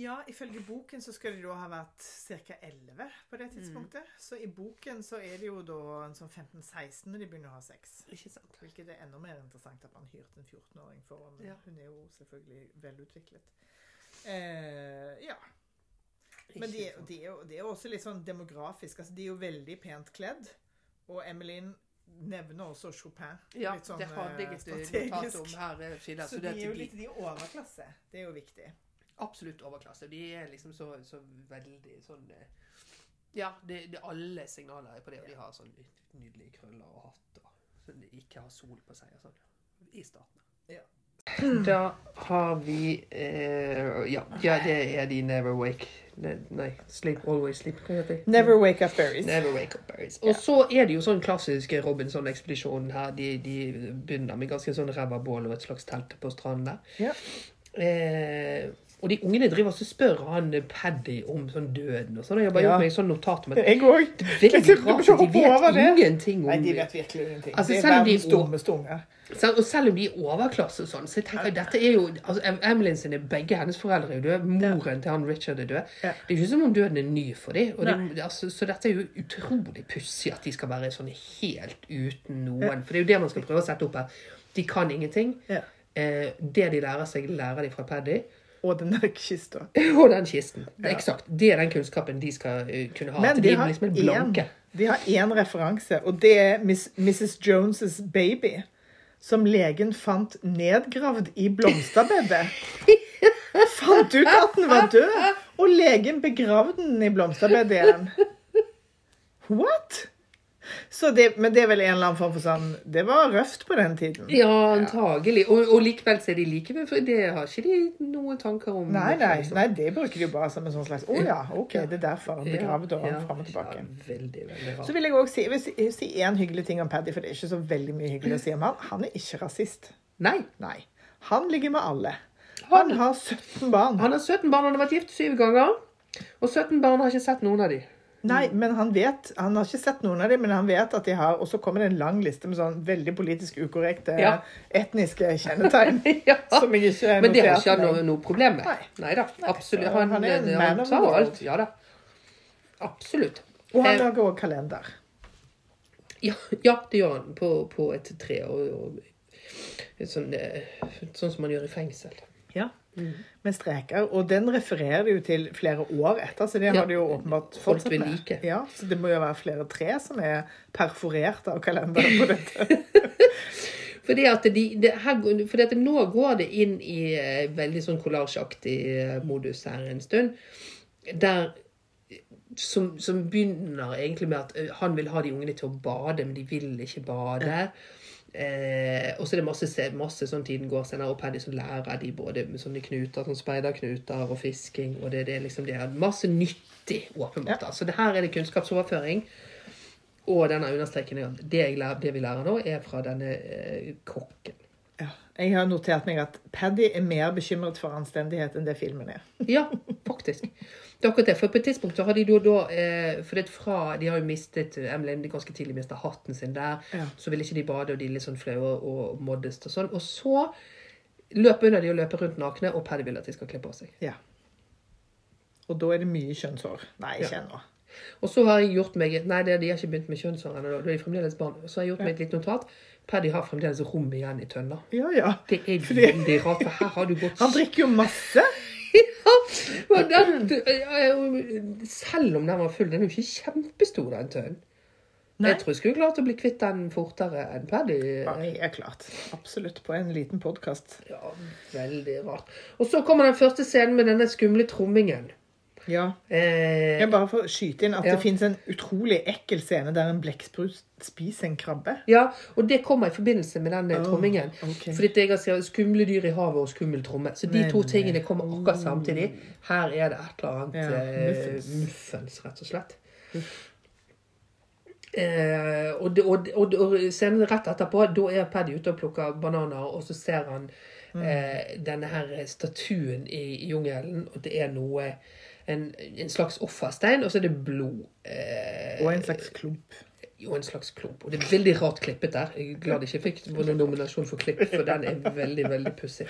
Ja, ifølge boken så skal de da ha vært ca. 11 på det tidspunktet. Så i boken så er det jo da en sånn 15-16 når de begynner å ha sex. Ikke sant? Hvilket er enda mer interessant at man hyrte en 14-åring for. Men Ja. hun er jo selvfølgelig velutviklet. Eh, ja. Men de, er- de er jo, det er også litt sånn demografisk. Altså, de er jo veldig pent kledd. Og Emmeline nevner også Chopin. Ja, sånn, det hadde jeg eh, et notat om her. Skiller, Så Så de er jo litt de er overklasse. Det er jo viktig. absolutt overklasse. De er liksom så, så veldig sånn eh, Ja, det, det alle signaler er på det. Og de har sånn nydelige krøller og hatt. Og, så de ikke har sol på seg og sånn. I starten. Ja. Da har vi eh, ja, ja, det er de Never Wake ne, Nei, Sleep Always Sleep. Hva heter det? Never wake up berries. Never Wake Up Berries. Og så er det jo sånn klassisk Robinson-ekspedisjonen her. De, de begynner med ganske sånn ræva bål og et slags telt på stranden der. Ja. Eh, Og de ungene driver og spør han eh, Paddy om sånn døden og sånn. Jeg har bare Ja. gjort meg sånn notat om at Jeg òg. det de vet ingenting om Nei, de vet virkelig ingenting. Altså, det er de- verdens dummeste unger. Og selv om de er overklasse og sånn, så jeg tenker dette er jo altså, Em- Emilyn sine, Begge hennes foreldre er døde. Moren til han Richard er død. Det er ikke som om døden er ny for dem. Nei. altså, så dette er jo utrolig pussig at de skal være sånn helt uten noen. For det er jo det man skal prøve å sette opp her. De kan ingenting. Eh, det de lærer seg, lærer de fra Paddy. Og den der kista. Og den kisten. Ja. Eksakt. Det er den kunnskapen de skal eh, kunne ha. Men de de har liksom en én de har én referanse, og det er Miss, Mrs. Jones' baby. Som legen fant nedgravd i blomsterbedet. Fant ut at den var død, og legen begravde den i blomsterbedet igjen. What? Så det, men det er vel en eller annen form for sånn Det var røft på den tiden. Ja, antagelig. Og, og likevel så er de like ved, for det har ikke de noen tanker om. Nei, nei, liksom. nei, det bruker de jo bare som en sånn slags Å ja, OK, det er derfor han begravde og Ja, fram og tilbake. Ja, veldig, veldig rart. Så vil jeg også si, jeg si, en hyggelig ting om Paddy, for det er ikke så veldig mye hyggelig å si om han. Han er ikke rasist. Nei. Nei. Han ligger med alle. Han, Han har 17 barn. han har 17 barn, han har vært gift syv ganger. Og 17 barn har ikke sett noen av de. Nei, men han vet Han har ikke sett noen av dem, men han vet at de har Og så kommer det en lang liste med sånn veldig politisk ukorrekte Ja. etniske kjennetegn. ja. Som jeg ikke Men det har ikke han noe, noe problem med. Nei. Nei da. Absolutt. Han, han er en man of tar alt. Ja da. Absolutt. Og han Eh, lager også kalender. Ja, ja, det gjør han på, på et tre. Og, og sånn, eh, sånn som man gjør i fengsel. Ja. Med streker. Og den refererer de jo til flere år etter, så det Ja. har de jo åpenbart fortsatt med. like. Ja, så det må jo være flere tre som er perforert av kalenderen på dette. Fordi at, de, det, her, fordi at nå går det inn i eh, veldig sånn kollasjaktig eh, modus her en stund. Der som, som begynner egentlig med at eh, han vil ha de ungene til å bade, men de vil ikke bade. Eh, og så er det masse, se- masse sånn tiden går senere, og Paddy som lærer de både med sånne knuter, sånn speiderknuter og fisking, og det, det er liksom det er masse nyttig, åpenbart. da. Så det her er det kunnskapsoverføring. Og denne understrekingen av det, det vi lærer nå, er fra denne eh, kokken. Ja. Jeg har notert meg at Paddy er mer bekymret for anstendighet enn det filmen er. Ja, faktisk. Det er akkurat det. For på et tidspunkt så har de da, da eh, For det fra De har jo mistet Emily ganske tidlig mistet hatten sin der. Ja. Så ville ikke de bade, og de er litt sånn flaue og modest og sånn. Og så løper under de og løper rundt nakne, og Paddy vil at de skal kle på seg. Ja. Og da er det mye kjønnshår. Nei, ikke ennå. Og så har jeg gjort meg Nei, de har ikke begynt med kjønnshår ennå. Da er de fremdeles barn. Så har jeg gjort meg et lite notat. Paddy har fremdeles rom igjen i tønna. Ja, ja. Det er veldig rart, for her har du gått Han drikker jo masse. Den, selv om den var full, den er jo ikke kjempestor, den tønnen. Jeg tror jeg skulle klart å bli kvitt den fortere enn Paddy. Ja, er klart. Absolutt. På en liten podkast. Ja, veldig rart. Og så kommer den første scenen med denne skumle trommingen. Ja. Eh, Jeg bare får skyte inn at Ja. det fins en utrolig ekkel scene der en blekksprut spiser en krabbe. ja, og det kommer i forbindelse med den eh, Oh, trommingen. Okay. Fordi jeg har skrevet 'skumle dyr i havet' og 'skummel tromme'. Så de to tingene kommer akkurat samtidig. Her er det et eller annet Ja, eh, muffens. muffens, rett og slett. Eh, og, det, og, og, og scenen rett etterpå, da er Paddy ute og plukker bananer, og så ser han Mm. eh, denne her statuen i jungelen, og det er noe en, en slags offerstein, og så er det blod. Eh, Og en slags klump. Jo en slags klump. Og det er veldig rart klippet der. Jeg er glad jeg ikke fikk noen nominasjon for klipp, for den er veldig, veldig pussig.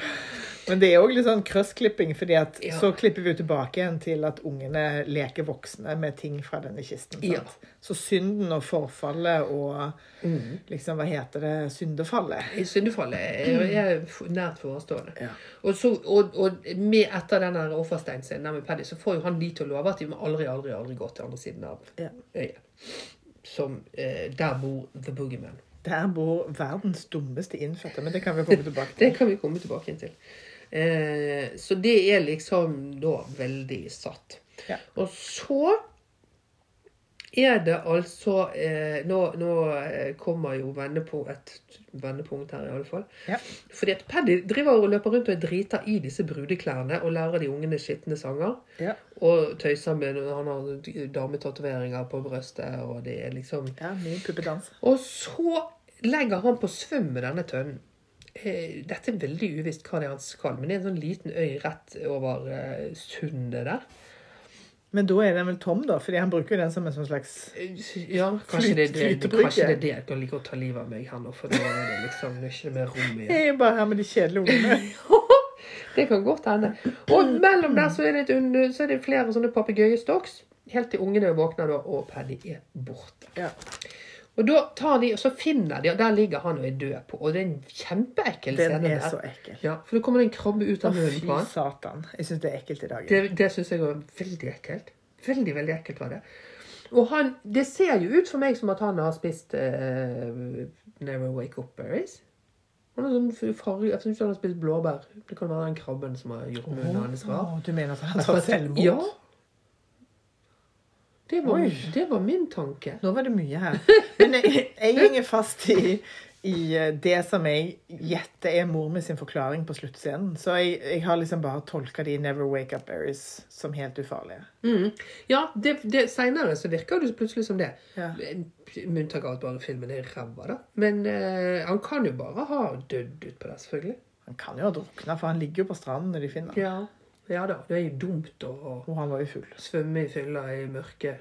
Men det er òg litt sånn krøssklipping, fordi at Ja. så klipper vi jo tilbake igjen til at ungene leker voksne med ting fra denne kisten. Ja. Så synden og forfallet og Mm. liksom, hva heter det, syndefallet. Syndefallet er, er nært forestående. Ja. Og, så, og, og med etter den offersteinen offersteinscenen med Paddy, så får jo han de til å love at de må aldri, aldri, aldri gå til andre siden av Ja. øyet. Som eh, Der bor The Boogeyman. Der bor verdens dummeste innfødte, men det kan vi komme tilbake til. Det kan vi komme tilbake til. Eh, så det er liksom da veldig satt. Ja. Og så er det altså eh, Nå, nå eh, kommer jo vendepunkt, et vendepunkt her, i alle fall. Ja. Fordi at Paddy driver og løper rundt og er drita i disse brudeklærne og lærer de ungene skitne sanger. Ja. Og tøyser med Han har dametatoveringer på brøstet, og det er liksom Ja, mye puppedans. Og så legger han på svøm med denne tønnen. eh, Dette er veldig uvisst hva det er han skal, men det er en sånn liten øy rett over eh, sundet der. Men da er den vel tom, da? Fordi han bruker den som en sånn slags Ja, kanskje det er det, det, kanskje det er det jeg kan like å ta livet av meg her nå, for da er det liksom det er ikke mer rom igjen. Jeg er bare her med de kjedelige ungene. Det kan godt hende. Og mellom der så er det, et, un- så er det flere sånne papegøyestoks, helt til ungene våkner da, og Paddy er borte. Ja. Og da tar de, og så finner de, og der ligger han og er død på, og det er en kjempeekkel scene Den scene er der. så ekkel. Ja, for da kommer det en krabbe ut av munnen på han. Fy satan. Jeg syns det er ekkelt i dag. Det, det syns jeg var veldig ekkelt. Veldig, veldig ekkelt var det. Og han, det ser jo ut for meg som at han har spist uh, Never Wake Up Berries. Han har sånn farge, jeg ikke han har spist blåbær. Det kan være den krabben som har gjort munnen hans rar. Du mener at han tar selvmord? Ja. Det var, det var min tanke. Nå var det mye her. Men jeg, jeg henger fast i, i det som jeg gjetter er mor med sin forklaring på sluttscenen. Så jeg, jeg har liksom bare tolka de Never Wake Up Berries som helt ufarlige. Mm. Ja, det, det, senere så virker det plutselig som det. Ja. Med unntak av at bare filmen er ræva, da. Men uh, han kan jo bare ha dødd ut på det, selvfølgelig. Han kan jo ha drukna, for han ligger jo på stranden når de finner ham. Ja. Ja da, det er jo dumt å Og han var jo full. svømme i fylla i mørket.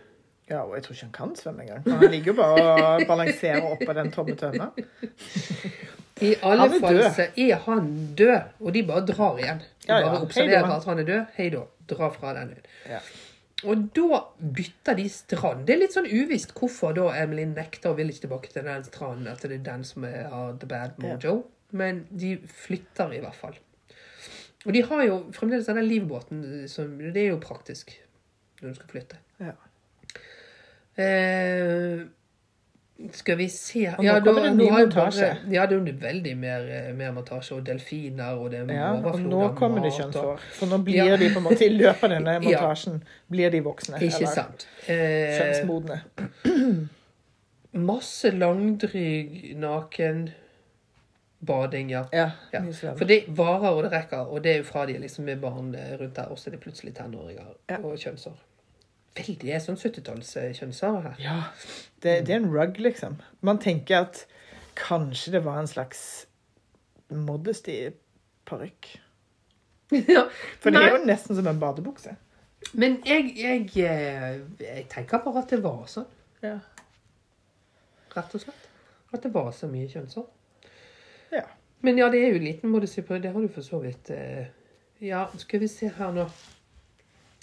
Ja, og jeg tror ikke han kan svømme engang. for Han ligger jo bare og balanserer oppå den tomme tønna. I alle Han er fall død. så er han død, og de bare drar igjen. De Ja, ja. bare Hei observerer da. at han er død. Hei da. Dra fra den øyen. Ja. Og da bytter de strand. Det er litt sånn uvisst hvorfor da Emily nekter og vil ikke tilbake til den stranden. At det er den som er, har the bad mojo. Men de flytter i hvert fall. Og de har jo fremdeles denne livbåten. Som, det er jo praktisk når du skal flytte. Ja. Eh, skal vi se Og nå kommer det en ny montasje. Ja, det er jo veldig mer, eh, mer montasje. Og delfiner, og det er Ja, overflod nå kommer det mat, kjønnshår. For nå blir Ja. de på en måte i løpet av denne Ja. montasjen blir de voksne. Ikke eller sant. Eh, Kjønnsmodne. masse langdryg, naken bading, ja. Ja. Ja. For det varer og det rekker, og det er jo fra de liksom er barn eh, rundt der, og så er det plutselig tenåringer Ja. og kjønnshår. Veldig er sånn 70-talls-kjønnshår her. Ja, det, det er en rug, liksom. Man tenker at kanskje det var en slags modesty-parykk. ja. For det er jo nesten som en badebukse. Men jeg, jeg, eh, jeg tenker bare at det var sånn, Ja. rett og slett. At det var så mye kjønnshår. Ja. Men ja, det er jo en liten på det. Har du for så vidt. eh, Ja, skal vi se her nå.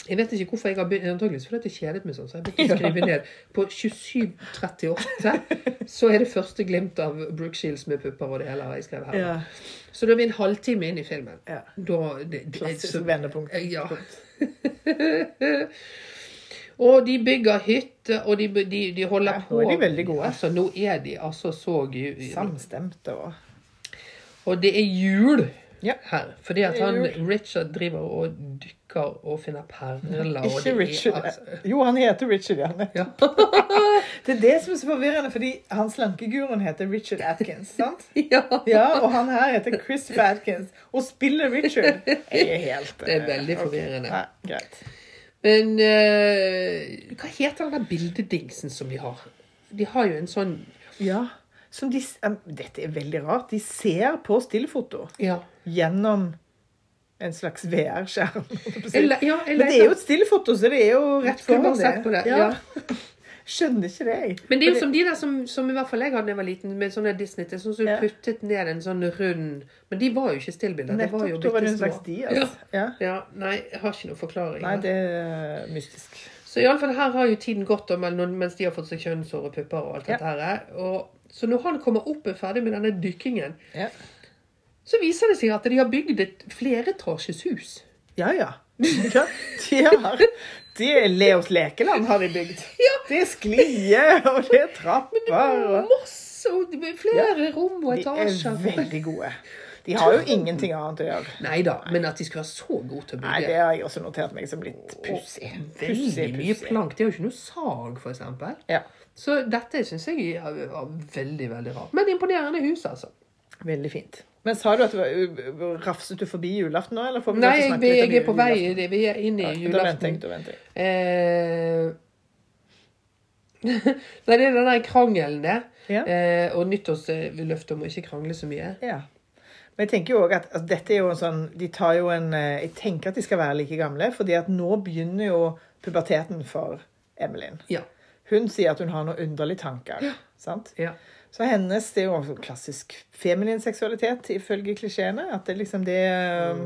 Jeg vet ikke hvorfor jeg har begynt, antakeligvis fordi jeg kjedet meg sånn, så jeg begynte å skrive ned. På 27.38 så er det første glimt av Brooke Shields med pupper og det hele jeg skrevet her. ja. Så da er vi en halvtime inn i filmen. ja. Da, det, det, Klassisk så- vendepunkt. Ja. og de bygger hytte, og de, de, de holder Ja, nå er de veldig gode. Altså, nå er de altså så Samstemte og Og det er jul Ja. her. Fordi at han. Richard driver og dykker og finner perler. Ikke det er Richard. altså- Jo, han heter Richard, ja. Det er det som er så forvirrende, fordi han slankeguruen heter Richard Atkins, sant? ja. Ja, og han her heter Christopher Atkins, og spiller Richard. Jeg er helt... Det er eh, veldig forvirrende. forvirrende. Ja, greit. Men uh, hva heter den der bildedingsen som de har? De har jo en sånn Ja, som de, dette er veldig rart. De ser på stillfoto Ja. gjennom en slags VR-skjerm. ja, Men det er jo et stillfoto, så det er jo rett foran det, Ja. Skjønner ikke det, jeg. Men det er jo som de der som, som i hvert fall jeg hadde da jeg var liten, med sånne Disney til, sånn som Ja. puttet ned en sånn rund Men de var jo ikke stillbilder. Det var jo Nettopp, da var det en slags de, altså. Ja. Ja, nei, jeg har ikke noen forklaring. Nei, det er mystisk. Så i alle fall her har jo tiden gått om, mens de har fått seg kjønnshår og pupper og alt dette her. Og, så når han kommer opp og er ferdig med denne dykkingen, Ja, så viser det seg at de har bygd et flereetasjes hus. ja. ja. ja de har Det er Leos lekeland har de bygd. Det er sklie, og det er trapper. Og... Masse, og med flere rom og De er etasjer. veldig gode. De har jo ingenting annet å gjøre. Nei da, men at de skulle være så gode til å Nei, bygge. det har jeg også notert meg som litt pussig. Veldig mye plank. De har jo ikke noe sag, for eksempel. Ja, Så dette syns jeg var veldig, veldig rart. Men imponerende hus, altså. veldig fint. Men sa du at du rafset du forbi julaften nå, eller får vi Nei, jeg, vi, jeg er på vei. julaften? det- Vi er inne i Ja, Da venter jeg, julaften. da venter jeg. Eh, Nei, det er den der krangelen der. Ja. Eh, og nyttårsløftet om å ikke krangle så mye. Ja. Men jeg tenker jo også at, altså, dette er jo en sånn De tar jo en eh, Jeg tenker at de skal være like gamle, fordi at nå begynner jo puberteten for Emelin. Ja. Hun sier at hun har noen underlige tanker. Sant? Ja. Så hennes Det er jo også klassisk feminin seksualitet, ifølge klisjeene. At det liksom det mm.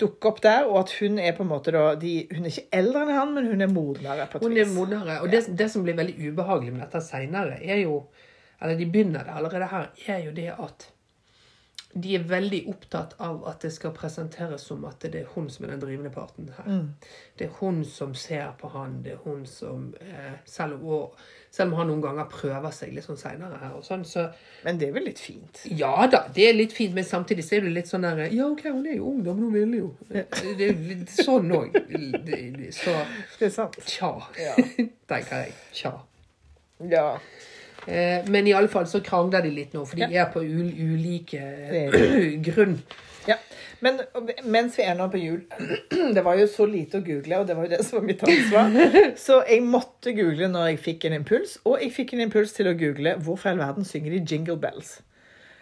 dukker opp der, og at hun er på en måte da de, Hun er ikke eldre enn han, men hun er modnere på et Hun er vis. modnere. Og det, det som blir veldig ubehagelig med dette seinere, er jo Eller de begynner det allerede her, er jo det at de er veldig opptatt av at det skal presenteres som at det er hun som er den drivende parten her. Mm. Det er hun som ser på han, det er hun som eh, selv, og, selv om han noen ganger prøver seg litt sånn seinere her og sånn, så Men det er vel litt fint. Ja da, det er litt fint, men samtidig så er du litt sånn der Ja, OK, hun er jo ung, da, men hun ville jo. Det er litt sånn òg. Så Det er sant. tja, Ja. tenker jeg. Tja. ja. Eh, men i alle fall så krangler de litt nå, for de er på ul ulike grunn. ja. Men mens vi er nå på jul Det var jo så lite å google, og det var jo det som var mitt ansvar. Så jeg måtte google når jeg fikk en impuls, og jeg fikk en impuls til å google hvorfor i all verden synger de Jingle Bells.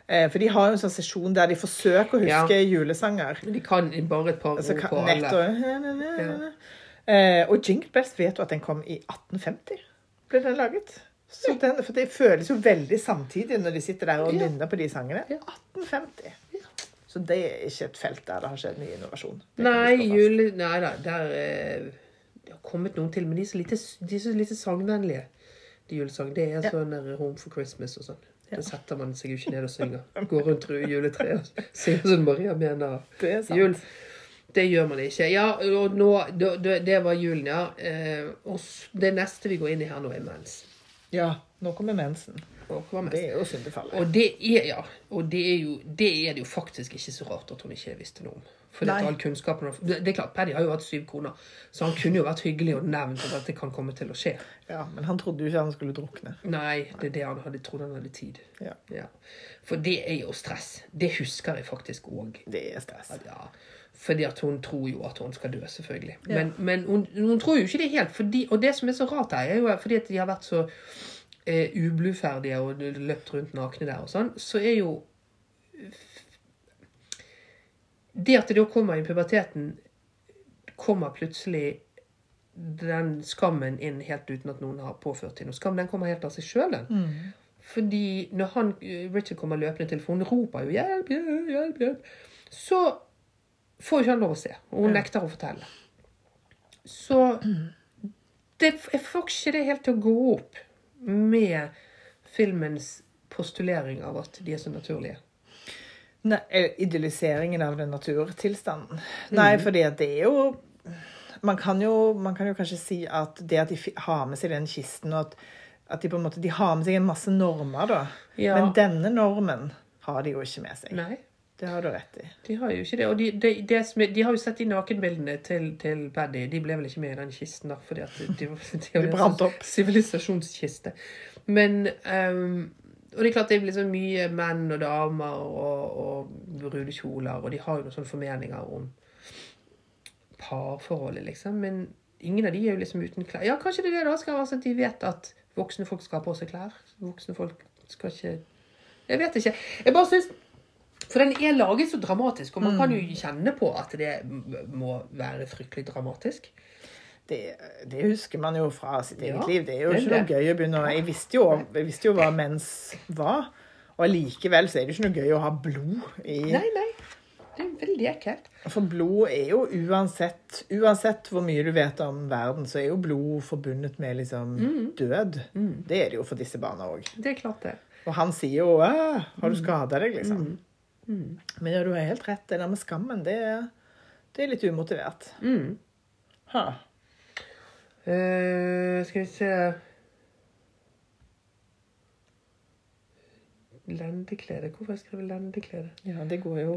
Eh, For de har jo en sånn sesjon der de forsøker å huske julesanger. Men de kan bare et par ord på alle. og Eh, Og Jingle Bells vet du at den kom i 1850? Ble den laget? Så den, for det føles jo veldig samtidig når de sitter der og nynner på de sangene. 1850. Så det er ikke et felt der det har skjedd mye innovasjon. Det Nei, jule... Nei da, der eh, Det har kommet noen til, men de er så lite, de er så lite sangvennlige. De julesang. Det er sånn der Home for Christmas og sånn. Ja. Det setter man seg jo ikke ned og synger. Går rundt ru- juletreet og synger sånn Maria mener. Det. Jul. Det gjør man ikke. Ja, og nå det, det- det var julen, ja. Eh, og det neste vi går inn i her nå, er mens. Ja, nå kommer mensen. Det er jo syndefallet. og det er ja, og det er, jo, det er det jo faktisk ikke så rart at hun ikke visste noe om. For all kunnskapen Det er klart, Paddy har jo hatt syv koner, så han kunne jo vært hyggelig og nevnt at dette kan komme til å skje. Ja, men han trodde jo ikke han skulle drukne. Nei, det er det han hadde trodd han hadde tid. Ja. For det er jo stress. Det husker jeg faktisk òg. Det er stress. Ja, fordi at hun tror jo at hun skal dø, selvfølgelig. Ja. Men, men hun, hun tror jo ikke det helt. Fordi, og det som er så rart her, er jo fordi at de har vært så eh, ubluferdige og løpt rundt nakne der og sånn, så er jo Det at det da kommer i puberteten, kommer plutselig den skammen inn helt uten at noen har påført til noe skam. Den kommer helt av seg sjøl, den. Mm. Fordi når han, eh, Richard kommer løpende til, for hun roper jo 'hjelp, hjelp, hjelp', hjelp, så får ikke han lov å se. Og hun Ja. nekter å fortelle. Så det, jeg får ikke det helt til å gå opp med filmens postulering av at de er så naturlige. Nei, eh, idealiseringen av den naturtilstanden. Nei, fordi at det er jo man kan, jo man kan jo kanskje si at det at de har med seg den kisten, og at, at de på en måte de har med seg en masse normer, da. Ja. Men denne normen har de jo ikke med seg. Nei, Det har du rett i. de har jo ikke det. Og de, de, de, som de har jo sett de nakenbildene til, til Paddy. De ble vel ikke med i den kisten, da, fordi at de, de, brant opp. Sivilisasjonskiste. Men um, Og det er klart det er så mye menn og damer og, og brudekjoler, og de har jo noen sånne formeninger om parforholdet, liksom. Men ingen av de er jo liksom uten klær. Ja, kanskje det er det da skal være sånn at de vet at voksne folk skal ha på seg klær. Voksne folk skal ikke Jeg vet ikke. Jeg bare syns For den er laget så dramatisk, og man kan jo kjenne på at det må være fryktelig dramatisk. Det, det husker man jo fra sitt eget Ja, liv. Det er jo det er ikke noe gøy å begynne Jeg visste jo, jeg visste jo hva mens var. Og allikevel så er det ikke noe gøy å ha blod i Nei, nei. Det er veldig ekkelt. For blod er jo uansett Uansett hvor mye du vet om verden, så er jo blod forbundet med liksom død. Det er det jo for disse barna òg. Det er klart, det. Og han sier jo «Æ, 'Har du skada deg?' liksom. Men ja, du har helt rett. Det der med skammen, det, det er litt umotivert. Mm. Ha. Uh, skal vi se Lendeklede. Hvorfor har jeg skrevet lendeklede? Ja, det går jo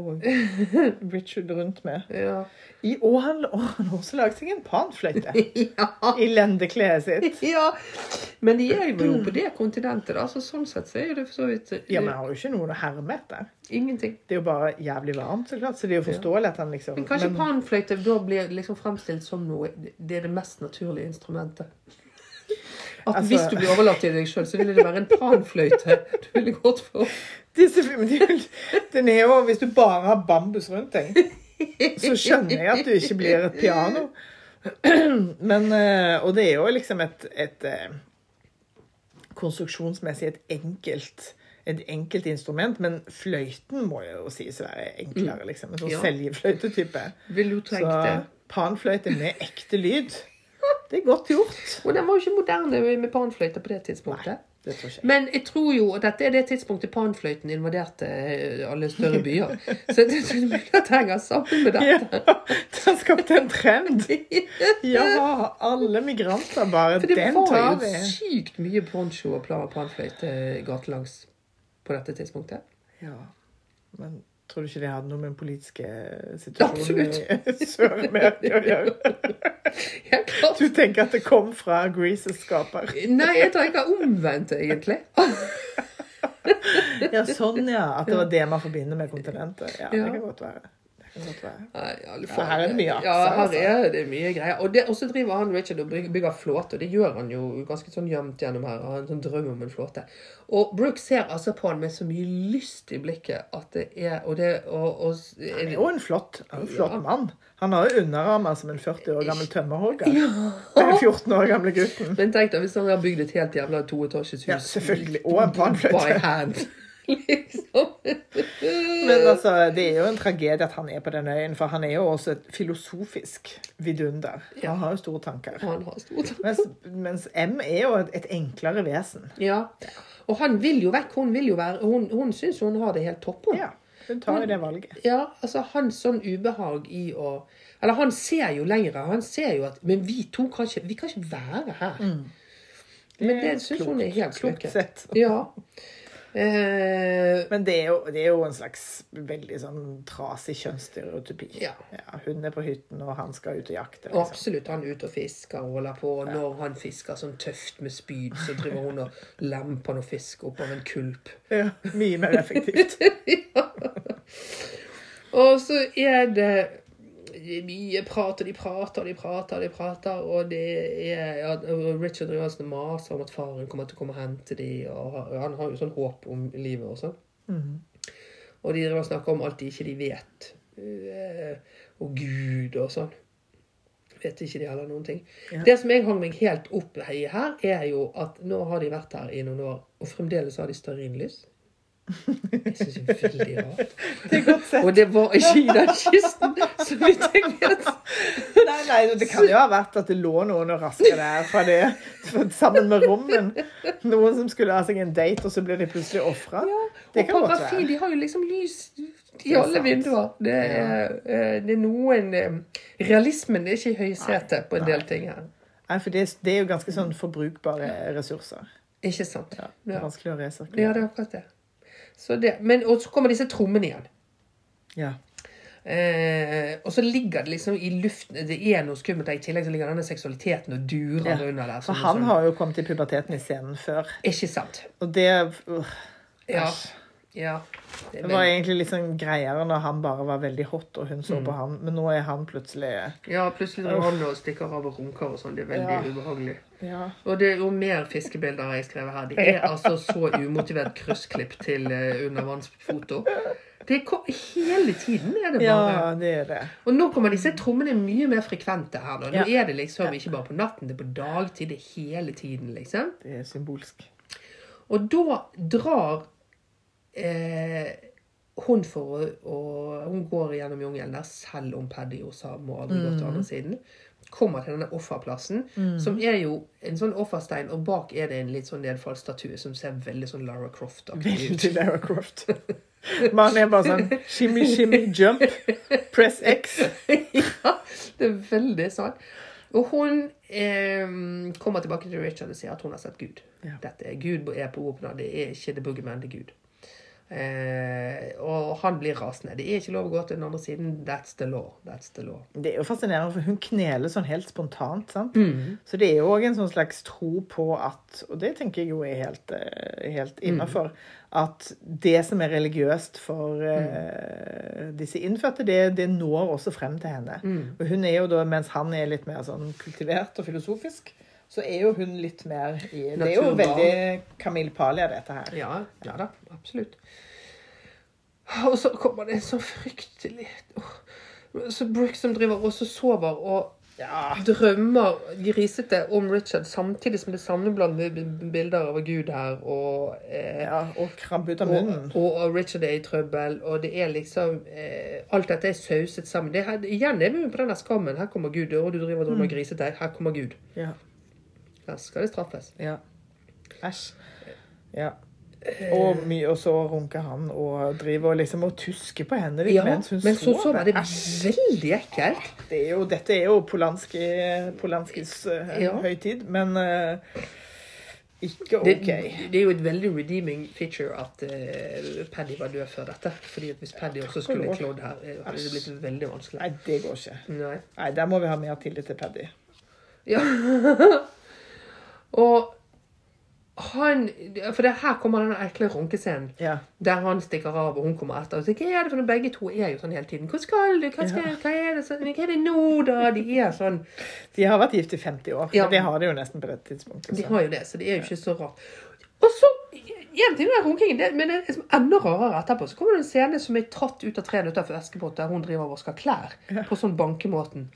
Richard rundt med. Ja. I, han har også lagd seg en panfløyte ja. i lendeklede sitt. ja. Men de er jo på det kontinentet, da. Så sånn sett så er det for så vidt eh, Ja, men han har jo ikke noe å herme etter. ingenting. Det er jo bare jævlig varmt, så klart. Så det er jo forståelig at han liksom Men kanskje men- panfløyte da blir liksom fremstilt som noe Det er det mest naturlige instrumentet. At Altså- hvis du blir overlatt til deg sjøl, så ville det være en panfløyte du ville gått for. Disse, den er jo, Hvis du bare har bambus rundt deg, så skjønner jeg at du ikke blir et piano. Men, eh, og det er jo liksom et, et eh, konstruksjonsmessig et enkelt et enkelt instrument, men fløyten må jo sies å være enklere, liksom. En sånn Ja. seljefløytetype. Vil du tenke Så det? panfløyte med ekte lyd, det er godt gjort. Og den var jo ikke moderne med panfløyte på det tidspunktet. Det ikke jeg. Men jeg tror jo at dette er det tidspunktet panfløyten invaderte eh, alle større byer. Så det det er mulig at det henger sammen med Ja, dette. det har skapt en trend. Ja, alle migranter bare For det Den var tar jo sykt mye poncho og panfløyte gatelangs på dette tidspunktet. Ja, men tror du ikke det hadde noe med den politiske situasjonen i Sør-Amerika å gjøre? Du tenker at det kom fra Greases skaper? Nei, jeg tenker omvendt, egentlig. Ja, sånn ja. At det var det man forbinder med kontinentet. Ja, Ja. Det kan godt være. Nei, Ja, her er det mye akser, Ja, her altså. er det mye greier. Og, det, og så driver han Richard og byg- bygger flåte, og det gjør han jo ganske sånn gjemt gjennom her. Han har en sånn drøm om en flåte. Og Brooke ser altså på han med så mye lyst i blikket at det er Og det og, og, Han er jo en flott, er en flott Ja. mann. Han har jo underarmer som en 40 år gammel tømmerhogger. Den 14 år gamle gutten. Men tenk deg hvis han har bygd et helt jævla toetasjes hus Ja, selvfølgelig. Og en panfløyte. Liksom. Men altså, det er jo en tragedie at han er på den øyen, for han er jo også et filosofisk vidunder. Ja. Han har jo store tanker. Han har store Mens, mens M er jo et, et enklere vesen. Ja. Og han vil jo vekk. Hun vil jo være Hun, hun syns hun har det helt topp. hun. Ja, hun tar jo det valget. Ja, altså hans sånn ubehag i å Eller han ser jo lenger. Han ser jo at Men vi to kan ikke Vi kan ikke være her. Men det syns hun er helt klokt. sett. Ja. Eh, Men det er, jo, det er jo en slags veldig sånn trasig kjønnsstereotypi. Ja. hun er på hytten, og han skal ut og jakte. Liksom. absolutt. Han er ute og fisker og holder på. Og når han fisker sånn tøft med spyd, så driver hun og lemper noe fisk oppå en kulp. Ja, mye mer effektivt. Og så er det mye prat, og de prater og de prater og de prater. Og det er ja, Richard og maser om at faren kommer til å komme og hente dem, og han har jo sånn håp om livet også. Mhm. Og de driver og snakker om alt de ikke de vet. Eh, Og Gud og sånn. Vet ikke de heller noen ting. Ja. Det som jeg hang meg helt opp i her, er jo at nå har de vært her i noen år, og fremdeles har de stearinlys. Jeg syns det er veldig rart. Det er godt sett. Og det var ikke i den kisten, så vidt jeg vet. Nei, nei, det kan jo ha vært at det lå noen og raska der fra det, sammen med rommen. Noen som skulle ha seg en date, og så ble de plutselig ofra. Ja, Og kan godt parafi, de har jo liksom lys i alle vinduer. Det er, eh, det er noen Realismen Realismen er ikke i høysetet på en del ting her. Nei, for det, det er jo ganske sånn forbrukbare ressurser. Ikke sant? Ja, det er vanskelig å Ja, det er akkurat det. Så det men, og så kommer disse trommene igjen. Ja. Eh, og så ligger det liksom i luften Det er noe skummelt der. I tillegg så ligger denne seksualiteten og durer Ja, under der. For han sånn- har jo kommet i puberteten i scenen før. Ikke sant? Og det uh, æsj. ja. Det, Det var egentlig litt sånn greiere når han bare var veldig hot, og hun Mm. så på han. Men nå er han plutselig ja, plutselig driver han og stikker av og runker og sånn. Det er veldig Ja. ubehagelig. Ja. Og det er jo mer fiskebilder har jeg skrevet her. Det er altså så umotivert kryssklipp til uh, undervannsfoto. Det kommer hele tiden er det bare. ja, det er det. Og nå kommer disse trommene mye mer frekvente her. Da. Nå Ja. er det liksom ikke bare på natten, det er på dagtid. Det er hele tiden, liksom. Det er symbolsk. Og da drar eh, hun får å, å Hun går gjennom jungelen der, selv om Paddy og Sam må aldri gå til andre siden. Kommer til denne offerplassen, som er jo en sånn offerstein, og bak er det en litt sånn nedfallsstatue som ser veldig sånn Lara Croft-aktig ut. Veldig Lara Croft. Man er bare sånn shimmy, shimmy, jump, press X. ja, det er veldig sånn. Og hun eh, kommer tilbake til Richard og sier at hun har sett Gud. Ja. Dette er Gud er på åpner, det er ikke The Boogeyman, det er Gud. Eh, og han blir rasende. Det er ikke lov å gå til den andre siden. That's the law. That's the law. Det er jo fascinerende, for hun kneler sånn helt spontant. sant? Så det er jo òg en sånn slags tro på at Og det tenker jeg jo er helt, eh, helt innafor. At det som er religiøst for eh, disse innfødte, det, det når også frem til henne. Og hun er jo da, mens han er litt mer sånn kultivert og filosofisk, så er jo hun litt mer i Det er jo veldig Camille Palia, dette her. Ja, ja da, absolutt. Og så kommer det så fryktelig. Så Brooke som driver og så sover og Ja. drømmer grisete om Richard, samtidig som det sammenblandet bilder av Gud her, og, eh, ja og krabbe ut av munnen. og, og Richard er i trøbbel, og det er liksom eh, Alt dette er sauset sammen. Det her, igjen er vi på den skammen. Her kommer Gud, og du driver og drømmer grisete. Her kommer Gud. Ja. Her skal det straffes. Ja. Æsj. Ja. Og, mye, og så runker han og driver og liksom og tusker på henne litt Ja, mens hun men så sover det Æsj. veldig ekkelt. Det er jo, dette er jo Polanski, Polanskis eh, Ja. høytid, men uh, ikke OK. det er jo et veldig redeeming feature at uh, Paddy var død før dette. Fordi hvis Paddy også skulle klådd her, eh, hadde det blitt veldig vanskelig. Nei, det går ikke. Nei. Nei, Der må vi ha mer tillit til Paddy. Ja. og han For det her kommer den ekle runkescenen. Ja. Der han stikker av, og hun kommer etter. Og så, hva er det for noe? Begge to er jo sånn hele tiden. Hva skal du? Hva, skal, hva, er, det, hva er det nå, da? De er sånn. De har vært gift i 50 år. Ja. Det har de jo nesten på det tidspunktet. De har jo det, så det er jo ikke så rart. Og så En ting er runkingen, det, men det er liksom enda rarere etterpå. Så kommer det en scene som er tratt ut av tre minutter for Askepott, der hun driver og vasker klær. På sånn bankemåten.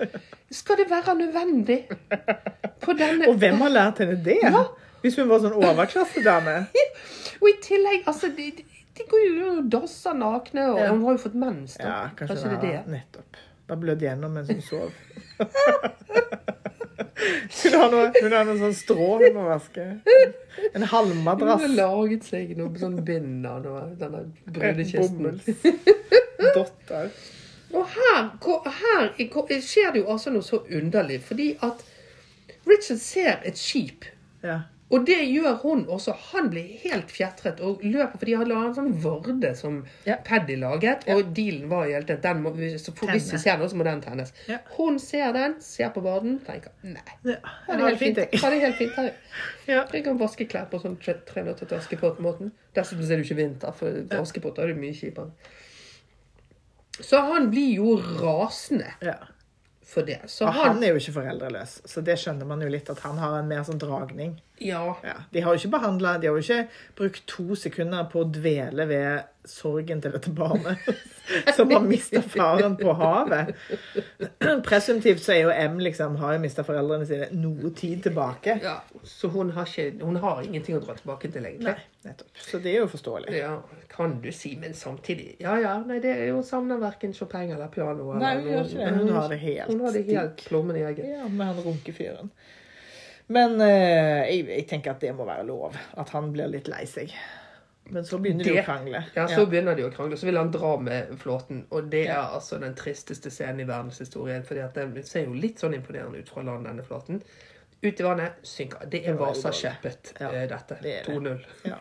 Skal det være nødvendig? På denne Og hvem har lært henne det? Ja. Hvis hun var sånn overklassedame. Og i tillegg, altså de, de går jo og dasser nakne, og Ja. hun har jo fått mens. da. Ja, kanskje, Kanskje det er det. Nettopp. Da blødde gjennom mens hun sov. hun, har noe, hun har noe sånn strå hun må vaske. En Hun har laget seg noe sånn bind av noe, denne brudekisten. Dotter. Og her, her skjer det jo altså noe så underlig, fordi at Richard ser et skip, Ja. Og det gjør hun også. Han blir helt fjetret og løper, fordi han la en sånn vorde som Ja. Paddy laget, og dealen var helt at den må, så for, hvis vi ser noe, så må den tennes. Ja. Hun ser den, ser på varden, tenker nei. ja. Ha det helt fint. Ha det helt fint. Ja. Jeg kan vaske klær på sånn tre tre minutter til Askepott-måten. Dessuten er det jo ikke vinter, for Askepott er det mye kjipere. Så han blir jo rasende Ja. for det. Så Og han, han er jo ikke foreldreløs, så det skjønner man jo litt at han har en mer sånn dragning. Ja. Ja. De har jo ikke behandla de har jo ikke brukt to sekunder på å dvele ved sorgen til dette barnet som har mista faren på havet. Presumptivt så er jo M liksom, har jo mista foreldrene sine noe tid tilbake. ja. Så hun har, ikke, hun har ingenting å dra tilbake til, egentlig. Nei, nettopp. Så det er jo forståelig. Ja, kan du si, men samtidig Ja ja, nei, det er jo savner verken Chopin eller piano. Nei, hun gjør ikke det. Hun har det helt Hun har det helt plommen i egget. Ja, med han runkefyren. Men eh, jeg, jeg tenker at det må være lov. At han blir litt lei seg. Men så begynner de å krangle. Ja, så begynner de å krangle. Så vil han dra med flåten. Og det er Ja. altså den tristeste scenen i verdenshistorien. For den ser jo litt sånn imponerende ut fra land, denne flåten. Ut i vannet, synker. Det er Det var Ja, eh, dette. det er det. 2-0. Ja.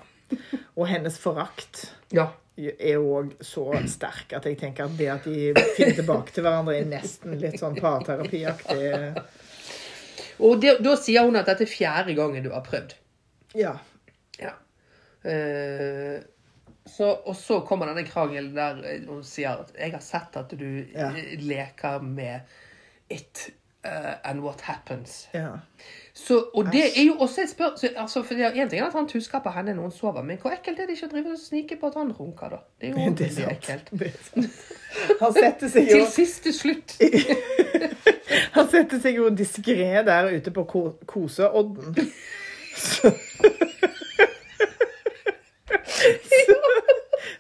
Og hennes forakt Ja. er òg så sterk at jeg tenker at det at de finner tilbake til hverandre, er nesten litt sånn parterapiaktig. Og det, da sier hun at dette er fjerde gangen du har prøvd. Ja. Ja. Eh, så, og så kommer denne krangelen der eh, hun sier at 'jeg har sett at du Ja. leker med it uh, and what happens'. ja. Så, og det er jo også et spørsmål altså, En ting er at han tusker på henne når hun sover, men hvor ekkelt er det ikke å drive og snike på at han runker, da? Det er jo Det er ekkelt. Det er sant. Han setter seg jo, Til siste slutt. han setter seg jo diskré der ute på ko koseodden. Så,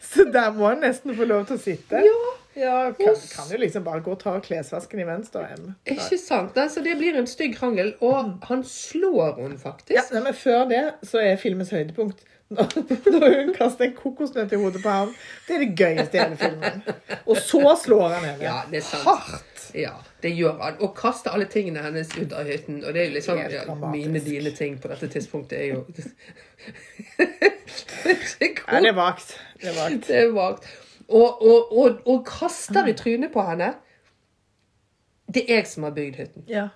så der må han nesten få lov til å sitte. Ja, Ja, kan, kan jo liksom bare gå og ta klesvasken imens, da. Em. ikke sant? Altså, det blir en stygg krangel, og han slår hun faktisk. Ja, nei, men før det så er filmens høydepunkt når, hun kaster en kokosnøtt i hodet på ham. Det er det gøyeste i hele filmen. Og så slår han henne. Ja, det er sant. Hardt. Ja, det gjør han. Og kaster alle tingene hennes ut av hytten. Og det er jo liksom ja. Mine dine ting på dette tidspunktet er jo Ja, det er vagt. Det er vagt. Det er vagt. Og, og, og, og kaster i trynet på henne. Det er jeg som har bygd hytten. Ja.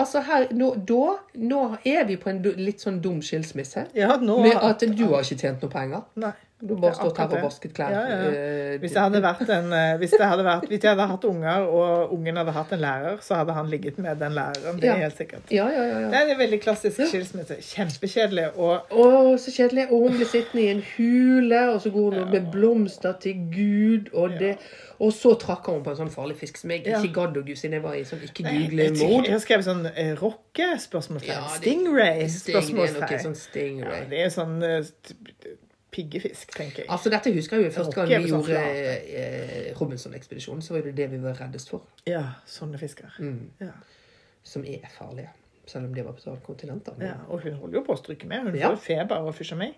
Altså her, nå, da, nå er vi på en litt sånn dum skilsmisse. Ja, nå Med at du har ikke tjent noe penger. Nei. Du bare stått her på vasket klær. Ja, ja. Eh, Hvis jeg hadde vært en eh, hvis, det hadde vært, hvis jeg hadde hatt unger, og ungen hadde hatt en lærer, så hadde han ligget med den læreren. Det er helt sikkert. Ja, ja, ja. Det er en veldig klassisk skilsmisse. Kjempekjedelig. Og Å, så kjedelig. Og hun blir sittende i en hule, og så går hun med blomster til Gud, og det Og så trakk hun på en sånn farlig fisk som jeg ikke gadd å gu siden jeg var i sånn ikke-google-mode. jeg har skrevet sånn eh, rocke? Spørsmålstegn. Stingray? Sting, det er noe sånn stingray. Ja, det er sånn eh, piggefisk, tenker jeg. Altså, dette husker jeg jo første gang vi sånn gjorde eh, Robinson-ekspedisjonen. Så var det det vi var reddest for. Ja, sånne fisker. Mm. Ja. Som er farlige. Selv om de var på et kontinent. ja. Og hun holder jo på å stryke med. Hun Ja. får feber og fysjer meg.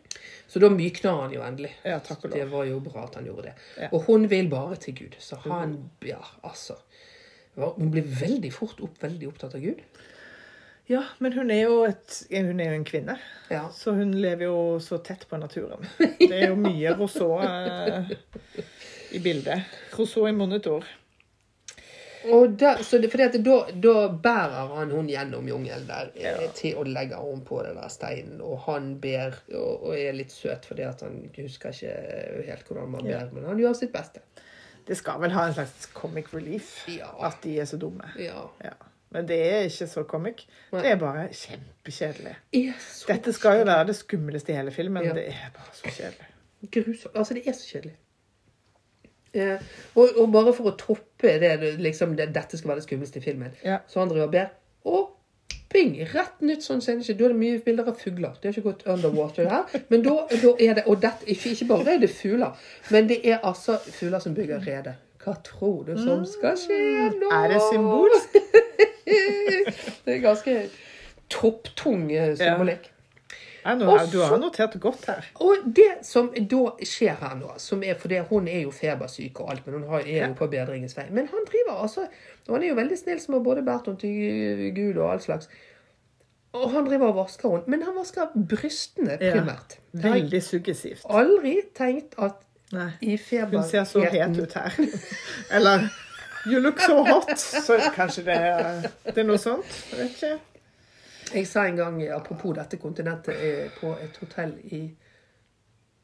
Så da mykna han jo endelig. Ja, takk og Det var jo bra at han gjorde det. Ja. Og hun vil bare til Gud. Så han Ja, altså. Hun blir veldig fort opp, veldig opptatt av Gud. Ja, men hun er jo, et, hun er jo en kvinne. Ja. Så hun lever jo så tett på naturen. Det er jo mye Rousseau eh, i bildet. Rousseau i monitor. Da, så det, fordi da, da bærer han hun gjennom jungelen der eh, Ja. til å legge om på den der steinen. Og han ber og, og er litt søt fordi at han husker ikke helt hvordan man ber, Ja. men han gjør sitt beste. Det skal vel ha en slags comic relief Ja. at de er så dumme. Ja. Ja. Men det er ikke så comic. Det er bare kjempekjedelig. Det Dette skal jo være det skumleste i hele filmen. Ja. Det er bare så kjedelig. grusomt. Altså, det er så kjedelig. Eh, og, og bare for å toppe det, liksom, det dette skal være det skumleste i filmen, Ja. så han driver og ber, og bing, rett nytt sånn scene. Da er det mye bilder av fugler. Det har ikke gått underwater her. Men da, da er det, og dette, ikke, ikke bare er det fugler, men det er altså fugler som bygger rede. Hva tror du som skal skje nå? Er det symbolsk? det er ganske topptung eh. Ja, du har notert godt her. Og det som da skjer her nå, som er fordi hun er jo febersyk og alt, men hun har, er jo på bedringens vei. Men han driver altså og Han er jo veldig snill som har både båret henne til Gud og all slags. Og han driver og vasker henne. Men han vasker brystene primært. Ja, Veldig suggestivt. aldri tenkt at Nei. i feberheten Hun ser så het ut her. Eller You look so hot. Så kanskje det det er noe sånt. Jeg vet ikke. Jeg sa en gang, apropos dette kontinentet, eh, på et hotell i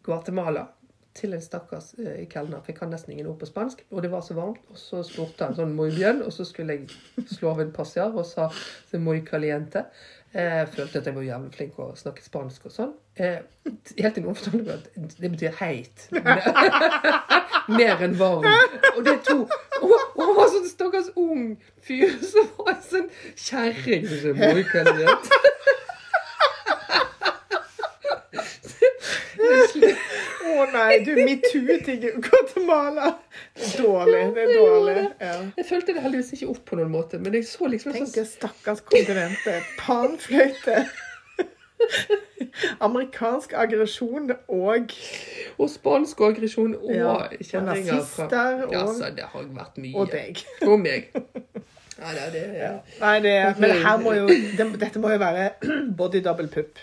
Guatemala til en stakkars eh, kelner, for jeg kan nesten ingen ord på spansk, og det var så varmt, og så spurte han sånn muy bien, og så skulle jeg slå av en passiar og sa muy caliente. Jeg følte at jeg var jævlig flink å snakke spansk og sånn. Eh, helt til noen fortalte meg at det betyr heit. Mer enn varm. Og det to Og og han var sånn stakkars ung fyr som var en sånn kjerring. som. Å nei, du metoo til Guatemala. Er dårlig. Det er dårlig. Ja. Jeg følte det heldigvis ikke opp på noen måte, men jeg så liksom Tenk sånn stakkars kontinentet. Panfløyte. Amerikansk aggresjon og Og spansk aggresjon og Ja, kjerringer fra og- Ja, så det har vært mye. Og deg. Og meg. Ja, det, det, Ja. Nei, det, men her må jo, det, dette må jo være body double pupp.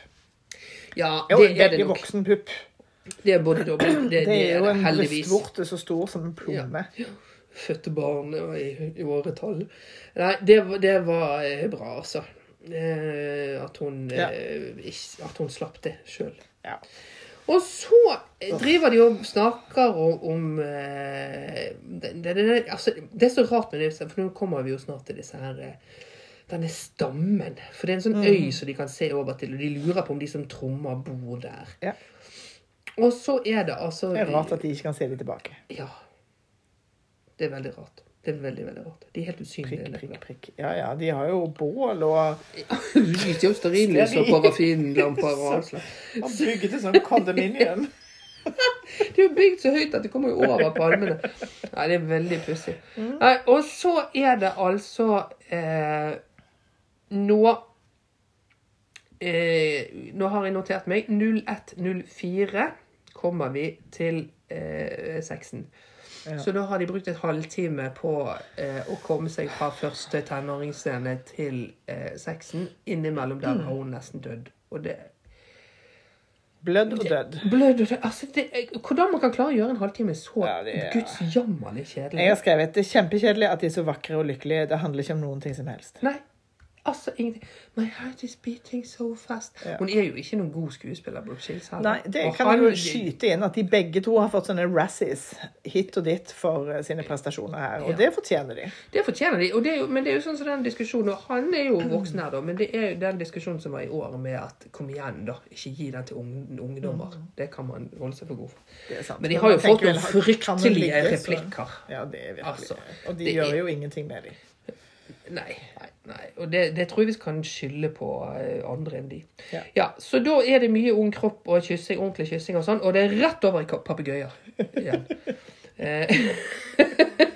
ja, det er, er det nok. voksen pupp. Det er body double. Det, Det er jo en brystvorte så stor som en plomme. Fødte barn i, i åretall. Nei, det, var- det var eh, bra, altså. Eh, at, hun, Ja. eh, at hun slapp det sjøl. Ja. Og så eh, driver de og snakker om, om det, det, det, altså, det er så rart med det, for nå kommer vi jo snart til disse her denne stammen. For det er en sånn Mm. øy som de kan se over til, og de lurer på om de som trommer, bor der. Ja. Og så er det altså Det er rart at de ikke kan se dem tilbake. Ja. Det er veldig rart. Det er veldig, veldig rart. De er helt usynlige. Prikk, prikk, prikk. Ja, ja, de har jo bål og Lys, jo stearinlys og parafinlamper og alt slags. har bygde sånn kondominium. Det er jo bygd så høyt at det kommer jo over palmene. Nei, det er veldig pussig. Nei, Og så er det altså eh, Nå eh, Nå har jeg notert meg 0104 kommer vi til eh, sexen. Ja. Så da har de brukt et halvtime på eh, å komme seg fra første tenåringsscene til eh, sexen. Innimellom der har hun nesten dødd. Og det Blødd og dødd. Blød og død. Altså, det, hvordan man kan klare å gjøre en halvtime så Ja, det er- gudsjammerlig kjedelig. Jeg har skrevet det er kjempekjedelig at de er så vakre og lykkelige. Det handler ikke om noen ting som helst. Nei. Altså ingenting. My heart is beating so fast. Ja. Hun er jo ikke noen god skuespiller, Brooke Shields. heller. Nei, det Og kan han- jo skyte inn at de begge to har fått sånne Razzies hit og dit for eh, sine prestasjoner her, og Ja. det fortjener de. Det fortjener de. Det jo, men det er jo sånn som den diskusjonen og Han er jo voksen her, da, men det er jo den diskusjonen som var i år med at kom igjen, da. Ikke gi den til ungdommer. ungdommer. Det kan man holde seg for god for. Men de har jo fått noen fryktelige ligge, så- replikker. Ja, det er virkelig. Altså, og de gjør er- jo ingenting med dem. Nei. nei. Og det, det tror jeg vi kan skylde på eh, andre enn de. Ja. Så da er det mye ung kropp og kyssing, ordentlig kyssing og sånn, og det er rett over i papegøyer igjen. Eh,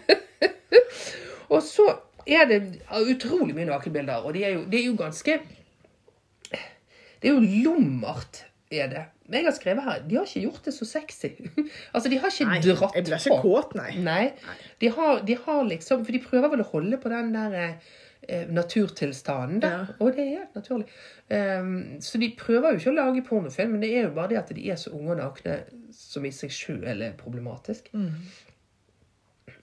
og så er det utrolig mye nakenbilder, og det er jo, det er jo ganske Det er jo lummert, er det. Men jeg har skrevet her De har ikke gjort det så sexy. altså, de har ikke Nei, dratt jeg blir ikke på. kåt, nei. Nei. De har, de har liksom For de prøver vel å holde på den der eh, naturtilstanden, der. Ja. Og det er helt naturlig. Um, så de prøver jo ikke å lage pornofilm, men det er jo bare det at de er så unge og nakne som i seg sjøl er problematisk.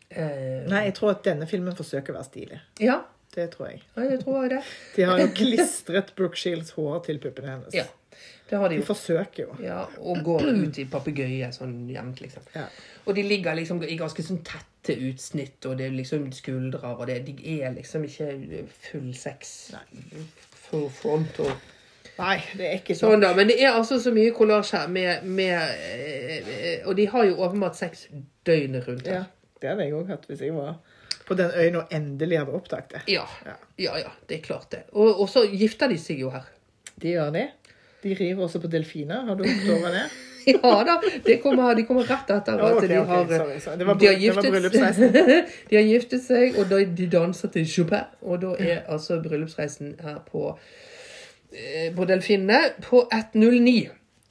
Eh, Nei, jeg tror at denne filmen forsøker å være stilig. ja, Det tror jeg. ja, det tror jeg det. De har jo klistret Brooke Shields hår til puppene hennes. Ja, det har de De forsøker jo. Ja, og går ut i papegøye sånn jevnt, liksom. Ja. Og de ligger liksom i ganske sånn tette utsnitt, og det er liksom skuldre, og det, de er liksom ikke full sex. Full front og Nei, det er ikke sånn. da. Men det er altså så mye kollasj her med, med eh, Og de har jo åpenbart sex døgnet rundt. Ja, her. det hadde jeg òg hatt hvis jeg var på den øya og endelig hadde oppdaget det. Ja. Ja. ja, ja, det er klart det. Og, og så gifter de seg jo her. De gjør det. De river også på delfiner. Har du hoppet over det? Ja da, De kommer, de kommer rett etter at de har sorry, sorry. Var, de har giftet de har giftet seg, og da de danser til Chopin. Og da er altså bryllupsreisen her på, eh, på Delfinene på 1.09.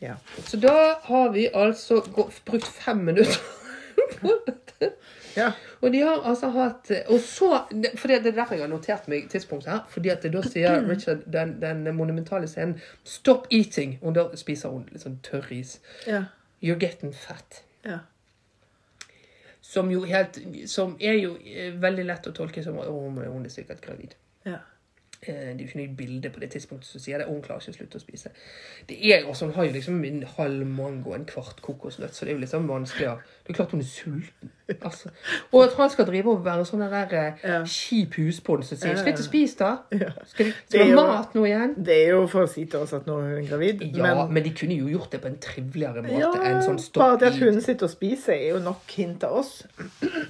Ja. Så da har vi altså brukt fem minutter på dette. Ja. Og de har altså hatt Og så for Det er derfor jeg har notert meg tidspunktet her. fordi at da sier Richard den, den monumentale scenen 'Stop eating'. Og da spiser hun litt sånn tørris. Ja. 'You're getting fat'. ja. Som jo helt Som er jo eh, veldig lett å tolke som at hun er sikkert gravid. Ja. Eh, Det er jo ikke noe bilde på det tidspunktet som sier det. Hun klarer ikke å slutte å spise. Det er altså Hun har jo liksom en halv mango og en kvart kokosnøtt, så det er jo liksom vanskeligere. Det er klart hun er sulten. altså. Og at han skal drive og være sånn der eh, Ja. kjip husbond som sier 'Slutt å spise, da?' Ja. Skal du ha mat nå igjen? Det er jo for å si til oss at nå er hun gravid. Ja, men, de kunne jo gjort det på en triveligere måte ja, enn sånn stopp bare det at hun sitter og spiser, er jo nok hint til oss.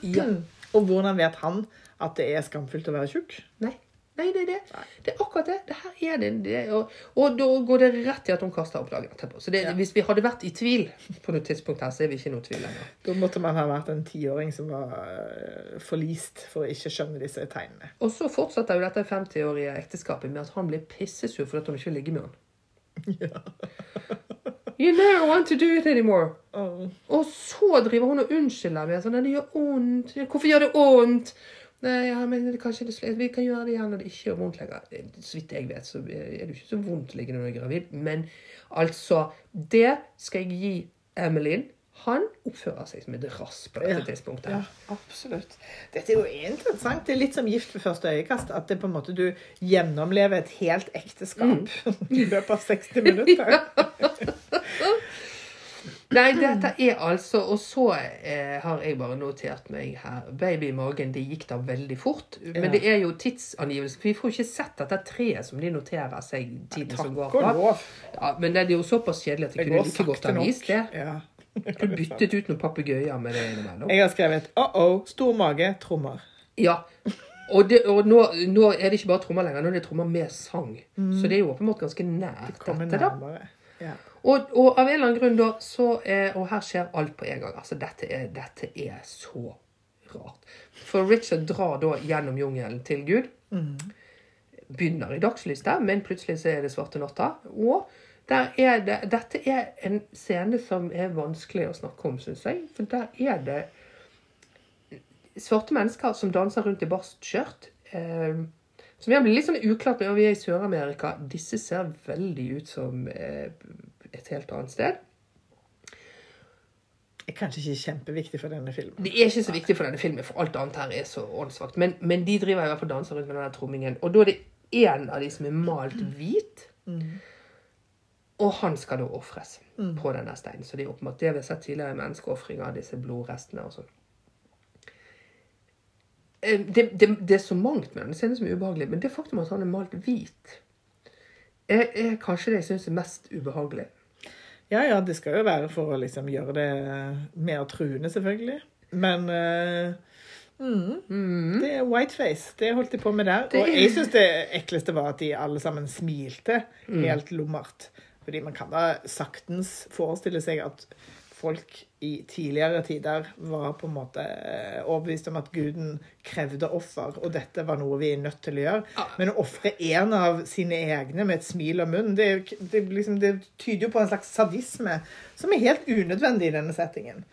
Ja. Og hvordan vet han at det er skamfullt å være tjukk? Nei. Nei, det er det. Det er akkurat det. det her er det, det og, og da går det rett i at hun kaster opp dagen etterpå. Så det, Ja. hvis vi hadde vært i tvil på noe tidspunkt her, så er vi ikke i noe tvil lenger. Da måtte man ha vært en tiåring som var øh, forlist for å ikke skjønne disse tegnene. Og så fortsetter jo dette 50-årige ekteskapet med at han blir pissesur fordi hun ikke vil ligge med Ja. You never want to do it anymore. Oh. Og så driver hun og unnskylder med sånn, det gjør vondt. Hvorfor gjør det vondt? Nei, ja, men det, kanskje det, vi kan gjøre det igjen når det ikke gjør vondt lenger. Så vidt jeg vet, så er det ikke så vondt å ligge når du er gravid. Men altså, det skal jeg gi Emilyn. Han oppfører seg som et rass på dette Ja. tidspunktet. Ja, absolutt. Dette er jo interessant. Det er litt som gift ved første øyekast. At det på en måte du gjennomlever et helt ekteskap i løpet av 60 minutter. Nei, dette er altså Og så eh, har jeg bare notert meg her Baby i magen, det gikk da veldig fort. Ja. Men det er jo tidsangivelse. For vi får jo ikke sett dette treet som de noterer seg tiden som går da fra. Ja, men det er jo såpass kjedelig at de Det kunne like godt ha vist det. Ja. Kunne byttet ut noen papegøyer med det innimellom. Jeg har skrevet oh-oh, stor mage, trommer. Ja. Og, det, og nå, nå er det ikke bare trommer lenger, nå er det trommer med sang. Så det er jo åpenbart ganske nært Kommer dette, da. nærmere. Ja. Og, og av en eller annen grunn da, så er, Og her skjer alt på en gang. Altså, dette er, dette er så rart. For Richard drar da gjennom jungelen til Gud. Begynner i dagslys der, men plutselig så er det svarte natta. Og er det, dette er en scene som er vanskelig å snakke om, syns jeg. For der er det svarte mennesker som danser rundt i barskt skjørt. Eh, som igjen blir litt sånn uklart når vi er i Sør-Amerika. Disse ser veldig ut som eh, et helt annet sted. Det er kanskje ikke kjempeviktig for denne filmen. Det er ikke så viktig for denne filmen, for alt annet her er så åndssvakt. Men, men de driver i hvert fall danser rundt med denne trommingen. Og da er det en av de som er malt hvit, Mm. og han skal da ofres Mm. på denne steinen. Så det er åpenbart det vi har sett tidligere, i menneskeofringer av disse blodrestene og sånn. Eh, Det, det, det er så mangt med denne scenen som er ubehagelig, men det faktum at han er malt hvit, er, er kanskje det jeg syns er mest ubehagelig. Ja, ja, det skal jo være for å liksom gjøre det mer truende, selvfølgelig. Men uh, mm, Mm. det er whiteface. Det holdt de på med der. Det Og jeg syns det ekleste var at de alle sammen smilte Mm. helt lummert. Fordi man kan da saktens forestille seg at folk i tidligere tider var på en måte eh, overbevist om at guden krevde offer, og dette var noe vi er nødt til å gjøre. Men å ofre en av sine egne med et smil om munnen, det, det, liksom, det tyder jo på en slags sadisme som er helt unødvendig i denne settingen.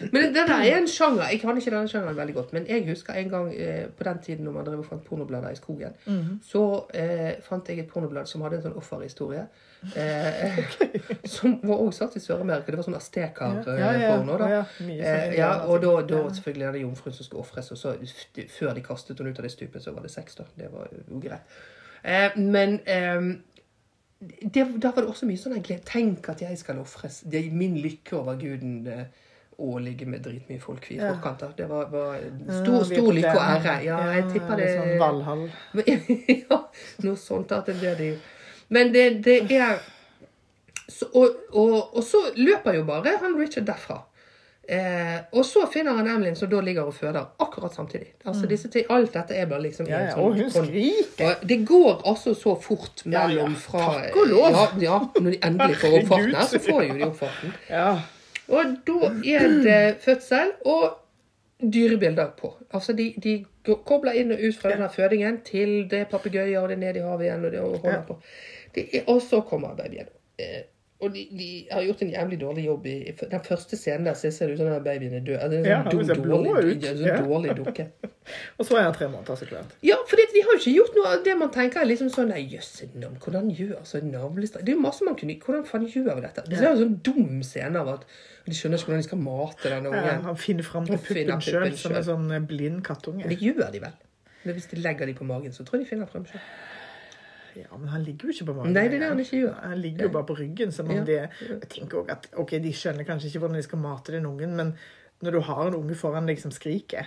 Men det, det der er en sjanger. Jeg kan ikke denne sjangeren veldig godt, men jeg husker en gang eh, på den tiden når man drev og fant pornoblader i skogen, så eh, fant jeg et pornoblad som hadde en sånn offerhistorie. Eh, som var også satt i Sør-Amerika. Det var sånn azteker-porno. da. ja, ja. sånn Eh, ja, og da, da Ja. selvfølgelig denne jomfruen som skulle ofres, og så før de kastet henne ut av det stupet, så var det sex, da. Det var jo greit. Eh, men eh, det, da var det også mye sånn. Tenk at jeg skal ofres. Det min lykke over guden eh, å ligge med dritmye folk i forkant. da. Det var, var stor, stor lykke og ære. Ja, jeg tipper det sånn Valhall. ja, noe sånt at det blir det jo. Men det, det er så, og, og, og så løper jo bare han Richard derfra. Eh, og så finner han Emlyn som da ligger og føder akkurat samtidig. Altså disse ting, Alt dette er bare liksom Mm. Ja, ja. sånn- Og hun skriker. det går altså så fort Ja, ja. mellom fra Takk og lov. Ja, ja, når de endelig får opp farten her, så får jo de opp farten. Ja. Og da er det fødsel og dyrebilder på. Altså de, de kobler inn og ut fra denne fødingen til det er papegøyer og det er nede i havet igjen. og det holder på. Det er, og så kommer babyen. Eh, og de, de har gjort en jævlig dårlig jobb i den første scenen der så ser det ut som den babyen er død. Altså, det Ja, en ser sånn blå dårlig, ut. sånn Ja. dårlig dukke. Og så er han tre måneder, så klart. Ja, for de har jo ikke gjort noe av det man tenker er liksom sånn Nei, jøsse navn, hvordan gjør så navlestrek Det er jo masse man kunne Hvordan faen gjør vi dette? Det er jo en sånn dum scene av at de skjønner ikke hvordan de skal mate Ja, ungen. han finner fram til puppen sjøl, som en sånn eh, blind kattunge. Men det gjør de vel? Men hvis de legger de på magen, så tror jeg de finner frem selv. Ja, men han ligger jo ikke på magen. Nei, det er det han ikke gjør. Han ligger jo bare på ryggen. som om Ja. de... Jeg tenker også at ok, De skjønner kanskje ikke hvordan de skal mate den ungen, men når du har en unge foran deg som skriker,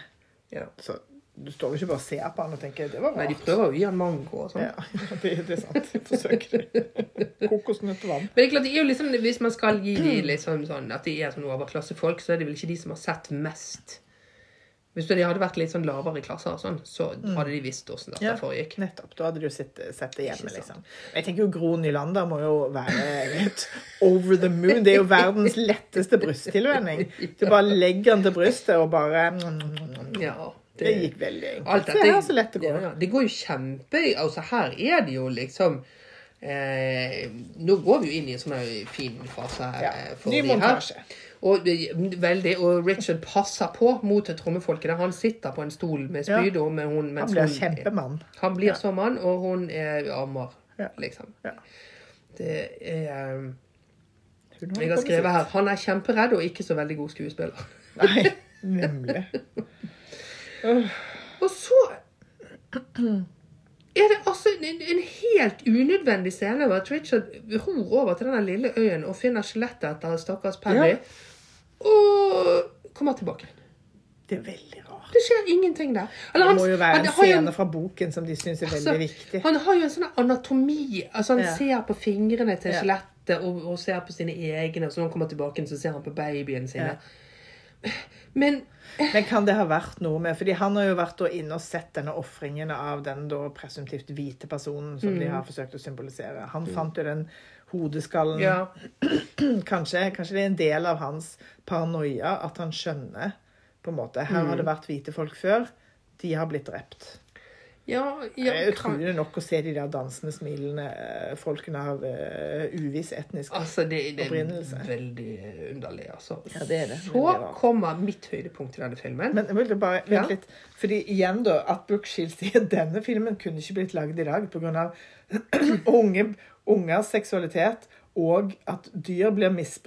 Ja. så du står jo ikke bare og ser på han og tenker det var rart. Nei, de prøver jo å gi han mango og sånn. Ja, det, det er sant. De forsøker det. Kokosnøttvann. Men det er klart, det er jo liksom, hvis man skal gi de liksom sånn at de er sånn overklassefolk, så er det vel ikke de som har sett mest. Hvis de hadde vært litt sånn lavere i klasser, sånn, så hadde de visst hvordan dette Ja. foregikk. Nettopp. Da hadde du sett, sett det hjemme, liksom. Jeg tenker jo Gro Nylander må jo være helt over the moon. Det er jo verdens letteste brysttilvenning. Du bare legger den til brystet og bare Ja, Det gikk veldig enkelt. Se her så lett det går. Ja, ja. Det går jo kjempe Altså, her er det jo liksom eh, Nå går vi jo inn i en sånn fin fase her. Ja. eh, Ny montasje. Og, veldig, og Richard passer på mot trommefolkene. Han sitter på en stol med Ja. spyd, med hun, Han blir hun kjempemann. Han blir Ja. som mann, og hun er ammer, Ja. liksom. Ja. Det er um, Jeg har skrevet her Han er kjemperedd og ikke så veldig god skuespiller. Nei, nemlig. Og så er det altså en, en helt unødvendig scene hvor Richard ror over til denne lille øyen og finner skjelettet etter stakkars Perry. Ja. Og kommer tilbake. Det er veldig rart. Det skjer ingenting der. Eller Det må jo være han en scene jo- fra boken som de syns er Altså, veldig viktig. Han har jo en sånn anatomi. Altså Han Ja. ser på fingrene til Ja. og, og ser på sine egne. Og så når han kommer tilbake, så ser han på babyen sine. Ja. Men Men kan det ha vært noe med Fordi han har jo vært inne og sett denne ofringen av den da presumptivt hvite personen som de Mm. har forsøkt å symbolisere. Han fant jo den hodeskallen ja, kanskje, kanskje det er en del av hans paranoia at han skjønner på en måte Her har det vært hvite folk før. De har blitt drept. Ja, Det jeg er det er nok å se de der dansende, smilende eh, folkene av uh, uviss etnisk Altså, det, det er veldig underlig, altså. Ja, det er det. Så rart. kommer mitt høydepunkt i denne filmen. Men jeg vil bare Ja. litt. Fordi igjen da, at Brooke Shields sier denne filmen kunne ikke blitt laget i dag pga. unge ungers seksualitet og at dyr blir mis,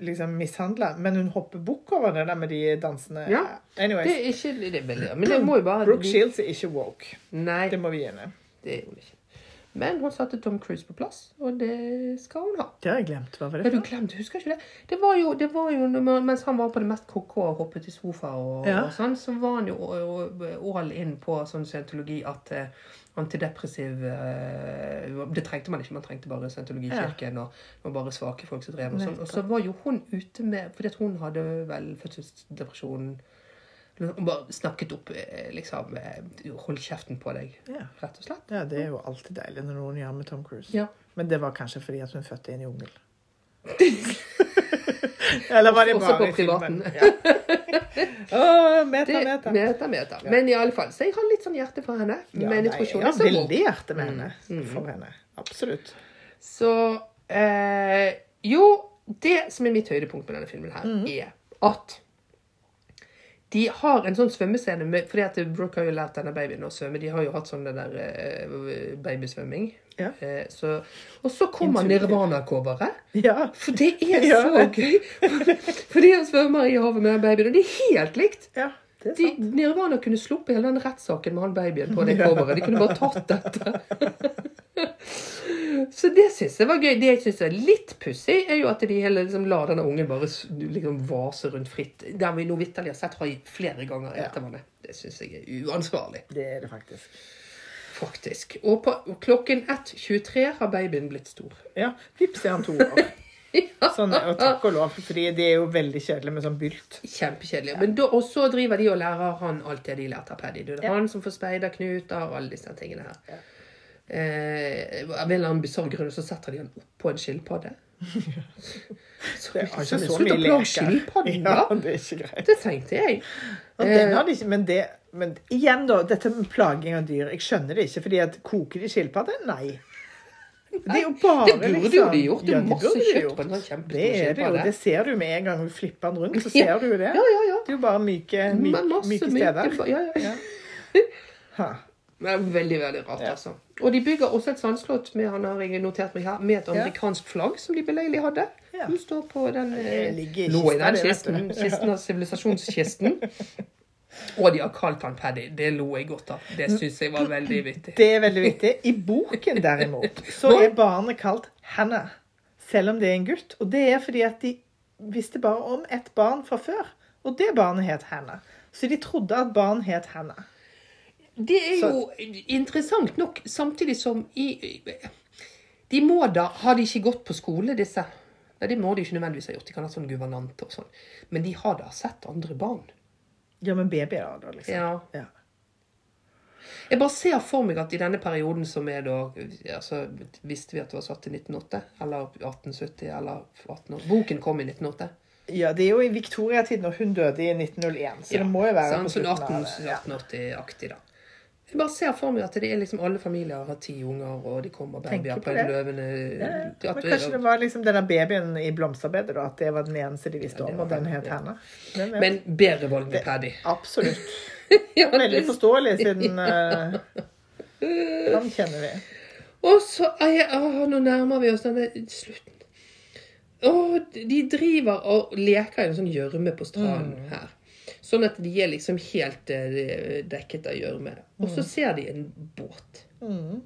liksom mishandla. Men hun hopper bukk over det der med de dansende Ja. Anyways. det er ikke det veldig, Men det må jo bare Brooke Shields er ikke woke. Nei, Det må vi gi henne. det er hun ikke. Men hun satte Tom Cruise på plass, og det skal hun ha. Det har jeg glemt. Hva var det? Ja, du glemte, husker ikke det? Det var jo, det var jo mens han var på det mest KK og hoppet i sofa og, Ja. og sånn, så var han jo all in på sånn scientologi at eh, antidepressiv eh, Det trengte man ikke, man trengte bare scientologikirken, og var bare svake folk som drev og sånn. Og så var jo hun ute med Fordi at hun hadde vel fødselsdepresjon Hun bare snakket opp eh, liksom eh, Hold kjeften på deg, Ja. rett og slett. ja, det er jo alltid deilig når noen gjør med Tom Cruise. Ja. Men det var kanskje fordi at hun fødte i en jungel. Eller var det bare på i filmen? Ja. Åh, meta, Det, meta. meta, meta. Men i alle fall, så jeg har litt sånn hjerte for henne. Ja, men jeg tror ikke hun er så veldig woke. hjerte med henne. Mm. For henne. Absolutt. Så eh, Jo, det som er mitt høydepunkt med denne filmen, her, Mm. er at de har en sånn svømmescene med, fordi at Brooke har jo lært denne babyen å svømme. De har jo hatt sånn der eh, babysvømming. Ja. Eh, så, og så kommer Nirvana-coveret. Ja. For det er Ja. så gøy! det han svømmer i havet med den babyen, og det er helt likt. ja. Det er De. Nirvana kunne sluppet hele den rettssaken med han babyen på det coveret. De kunne bare tatt dette. Så det syns jeg var gøy. Det jeg syns er litt pussig, er jo at de hele liksom lar denne ungen bare liksom vase rundt fritt. Der vi nå vitterlig har sett Hai flere ganger i Ja. Det syns jeg er uansvarlig, Det er det faktisk. Faktisk. Og på klokken 1.23 har babyen blitt stor. Ja. Vips er han to år. Sånn, og takk og lov, fordi de er jo veldig kjedelige med sånn bylt. Kjempekjedelig. Ja. da, og så driver de og lærer han alt det de lærte av Paddy. Det er Ja. han som får speiderknuter og alle disse tingene her. Ja. Eh, av en eller annen bisarr grunn så setter de han oppå en skilpadde. Så, Det er ikke så, mye leker. Ja, det er ikke greit. Det tenkte jeg. Eh, ikke, men det men igjen, da. Dette med plaging av dyr. Jeg skjønner det ikke. fordi at Koker de skilpadder? Nei. Det er jo bare Det burde jo de gjort. Det er Ja, masse de kjøtt på en sånn Det er det jo. Det ser du med en gang du flipper den rundt. så ser du jo det. Ja, ja, ja. Det er jo bare myke, myke, masse myke myke- steder. Ja, ja. Ja. Det er veldig veldig rart, Ja. altså. Og de bygger også et sandslott med han har jeg notert meg her, med et amerikansk flagg, som de beleilig hadde. Ja. Som står på den eh, i Lå i den kisten. Kisten av sivilisasjonskisten. Og de har kalt han Paddy. Det lo jeg godt av. Det syns jeg var veldig vittig. Det er veldig vittig. I boken derimot så er barnet kalt Hannah, selv om det er en gutt. Og det er fordi at de visste bare om ett barn fra før, og det barnet het Hannah. Så de trodde at barn het Hannah. Det er jo interessant nok, samtidig som i De må da Har de ikke gått på skole, disse? Nei, det må de ikke nødvendigvis ha gjort. De kan ha sånn guvernante og sånn. Men de har da sett andre barn. Ja, men babyer, da, liksom. Ja. Ja. Jeg bare ser for meg at i denne perioden som er da altså, Visste vi at det var satt i 1908? Eller 1870? Eller 18 Boken kom i 1908. Ja, det er jo i Victoria-tiden, når hun døde i 1901, så det må jo være sånn, på slutten 18, av det. Ja. 1880-aktig, da. Jeg bare ser for meg at det er liksom alle familier har ti unger, og de kommer babyer på på en det. løvende Ja, ja. Men kanskje det var liksom denne babyen i blomsterbedet, da, at det var den eneste de visste Ja, om, og den het vet? Men bedre valg med Paddy. Absolutt. Veldig forståelig, siden Han kjenner vi. Og så jeg, Nå nærmer vi oss denne slutten. Åh, de driver og leker i en sånn gjørme på stranden Mm. her. Sånn at de er liksom helt eh, dekket av gjørme. Og så ser de en båt. Mm.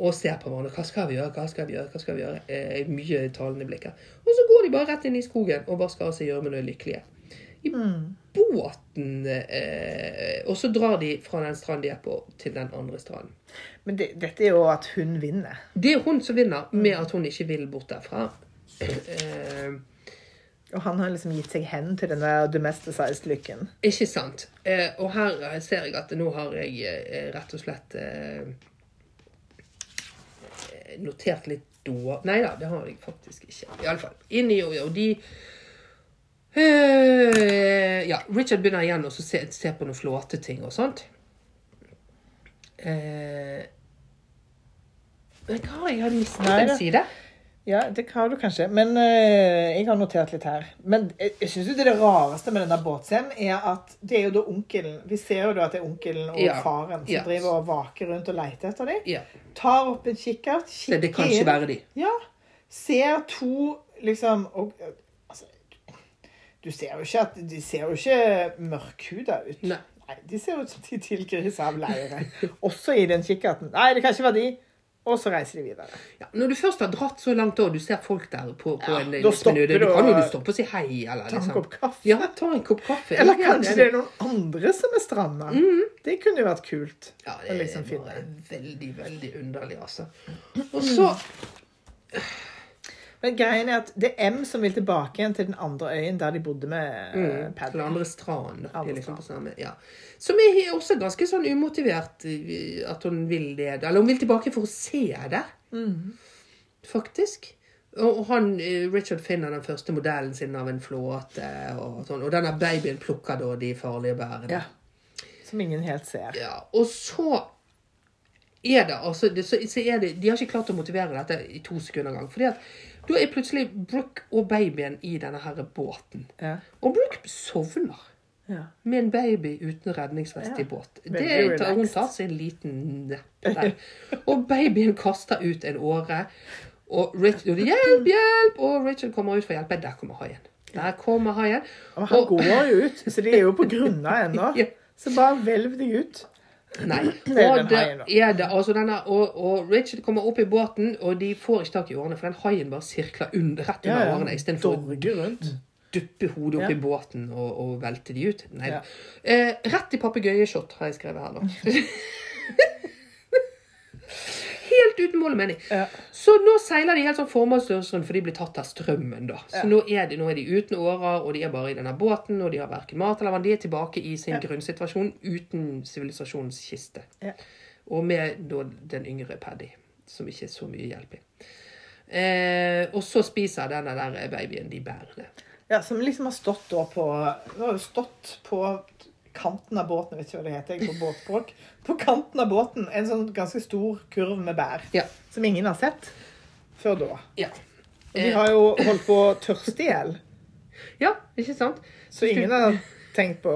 Og ser på hverandre. Hva skal vi gjøre? Hva skal vi gjøre? Hva skal vi gjøre? Eh, mye talende blikker. Og så går de bare rett inn i skogen og vasker av seg gjørmen og er lykkelige. I Mm. båten eh, Og så drar de fra den stranden de er på, til den andre stranden. Men det, dette er jo at hun vinner. Det er hun som vinner, med at hun ikke vil bort derfra. Eh, Og han har liksom gitt seg hen til den der domesticized lykken. ikke sant? Eh, og her eh, ser jeg at nå har jeg eh, rett og slett eh, notert litt dår... Nei da, det har jeg faktisk ikke. Iallfall. Inni og, og de eh, Ja, Richard begynner igjen å se, se på noen flåteting og sånt. Eh, men hva har jeg mistet en det- side? Ja, det har du kanskje. Men eh, jeg har notert litt her. Men jeg, jeg syns det, det rareste med denne båtscenen er at det er jo da onkelen Vi ser jo da at det er onkelen og Ja. faren som Ja. driver og vaker rundt og leter etter dem. Ja, Tar opp en kikkert, det, inn det kan ikke være de. Ja. Ser to liksom og, altså, Du ser jo ikke at De ser jo ikke mørkhuda ut. Nei. Nei, De ser ut som de tilgriser av leire. Også i den kikkerten. Nei, det kan ikke være de. Og så reiser de videre. Ja, når du først har dratt så langt, og du ser folk der på, på Ja, en da liksom, stopper du, du kan jo du stoppe og si hei, eller Ta en liksom. kopp kaffe. Ja, ta en kopp kaffe. Eller kanskje det er noen andre som er stranda. Det kunne jo vært kult. Ja, å det liksom er finne. bare veldig, veldig underlig, altså. Og så Men greien er at det er M som vil tilbake igjen til den andre øyen der de bodde med mm, mm, Paddy. Til andre stranden. da. Andre liksom ja. Som er også ganske sånn umotivert eh, at hun vil det. Eller hun vil tilbake for å se det, Mm. faktisk. Og og han, eh, Richard finner den første modellen sin av en flåte, og sånn. Og denne babyen plukker da de farlige bærene. Ja. Som ingen helt ser. Ja, og så er det altså det, så, så er det, De har ikke klart å motivere dette i to sekunder engang. fordi at da er plutselig Brooke og babyen i denne her båten. Ja. Og Brooke sovner ja. med en baby uten redningsvest i båt. Det hun tar seg en liten nepp der. Og babyen kaster ut en åre. Og Richard 'Hjelp, hjelp!' Og Richard kommer ut for å hjelpe. Der kommer haien. Der kommer haien. Og han Og- går jo ut, så de er jo på grunna ennå. Så bare hvelv deg ut. Nei. Og den haien, da. Altså denne, og, og Richard kommer opp i båten, og de får ikke tak i årene, for den haien bare sirkler under, rett under Ja, årene istedenfor å duppe hodet opp Ja. i båten og, og velte de ut. Nei. Ja. Eh, rett i papegøyeshot, har jeg skrevet her, da. helt uten mål og mening. Ja. Så nå seiler de helt sånn formålsløst rundt, for de blir tatt av strømmen, da. Så Ja. nå, er de, nå er de uten årer, og de er bare i denne båten, og de har verken mat eller vann. De er tilbake i sin Ja. grunnsituasjon uten sivilisasjonens kiste. Ja. Og med da den yngre Paddy, som ikke er så mye hjelp i. Eh, og så spiser denne der babyen de bærene. Ja, som liksom har stått da på Hun har jo stått på kanten av båten, jeg vet ikke hva det heter på båtspråk. På kanten av båten, en sånn ganske stor kurv med bær. Ja. Som ingen har sett før da. Ja. Og de har jo holdt på å tørste i hjel. ja, ikke sant? Så ingen har tenkt på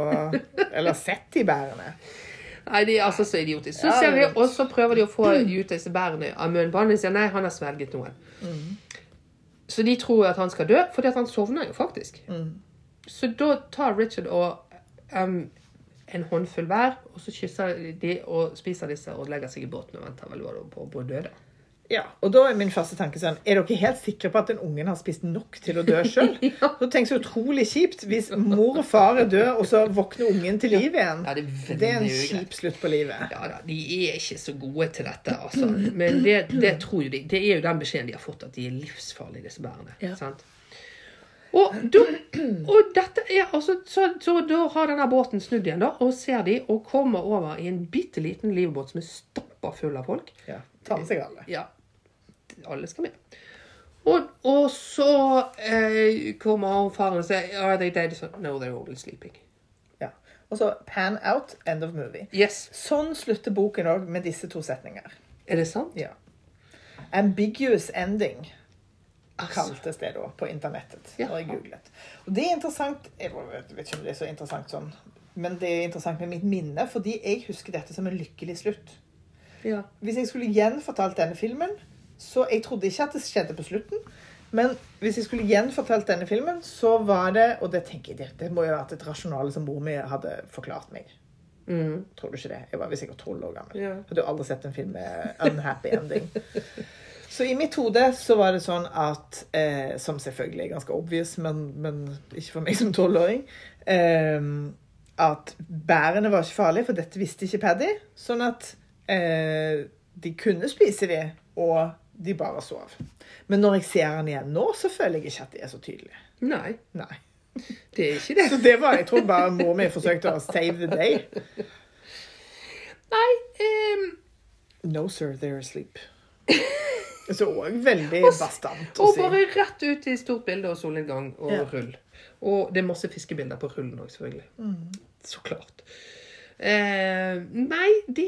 Eller sett de bærene. Nei, de er altså så idiotiske. Så ser vi, og så prøver de å få ut disse bærene av munnen på han. De sier nei, han har svelget noen. Mm. Så de tror at han skal dø, fordi at han sovner jo faktisk. Mm. Så da tar Richard og em, en håndfull hver, og så kysser de og spiser disse og legger seg i båten og venter vel på, på å dø. da. Ja, og da er min første tanke sånn Er dere helt sikre på at den ungen har spist nok til å dø sjøl? Så tenk så utrolig kjipt hvis mor og far er døde, og så våkner ungen til liv igjen. Ja, det er Det er en kjip slutt på livet. Ja da, de er ikke så gode til dette, altså. Men det, det tror jo de. Det er jo den beskjeden de har fått, at de er livsfarlige, disse bærene. Ja. Sant? Og, da, og dette er altså så, så da har denne båten snudd igjen, da, og ser de, og kommer over i en bitte liten livbåt som er stappa full av folk. Ja, Tar med seg alle. Ja, alle skal med. Og, og så eh, kommer faren og sier Are they dead? No, they're all sleeping. Ja. Og så pan out, end of movie. Yes. Sånn slutter boken òg, med disse to setninger. Er det sant? Ja. Ambiguous ending Kaltes det da på internettet. Ja. jeg googlet. Og det er interessant Jeg vet ikke om det er så interessant sånn, men det er interessant med mitt minne, fordi jeg husker dette som en lykkelig slutt. ja. Hvis jeg skulle gjenfortalt denne filmen så Jeg trodde ikke at det skjedde på slutten. Men hvis jeg skulle gjenfortalt denne filmen, så var det Og det tenker jeg, det, må jo ha vært et rasjonale som mor mi hadde forklart meg. Mm. Tror du ikke det? Jeg var sikkert tolv år gammel. Ja. Hadde jo aldri sett en film med unhappy ending. Så i mitt hode så var det sånn at eh, Som selvfølgelig er ganske obvious, men, men ikke for meg som tolvåring. Eh, at bærene var ikke farlige, for dette visste ikke Paddy. Sånn at eh, de kunne spise de, og de bare sov. Men når jeg ser han igjen nå, så føler jeg ikke at de er så tydelige. Nei, Nei. det er ikke det. Så det var, Jeg tror bare mor mi forsøkte å save the day. Nei um... No, sir, they're asleep. Så òg veldig Og bastant å Og si. bare rett ut i stort bilde og solnedgang og Ja. rull. Og det er masse fiskebilder på rullen òg, selvfølgelig. Mm. Så klart. Eh, nei, de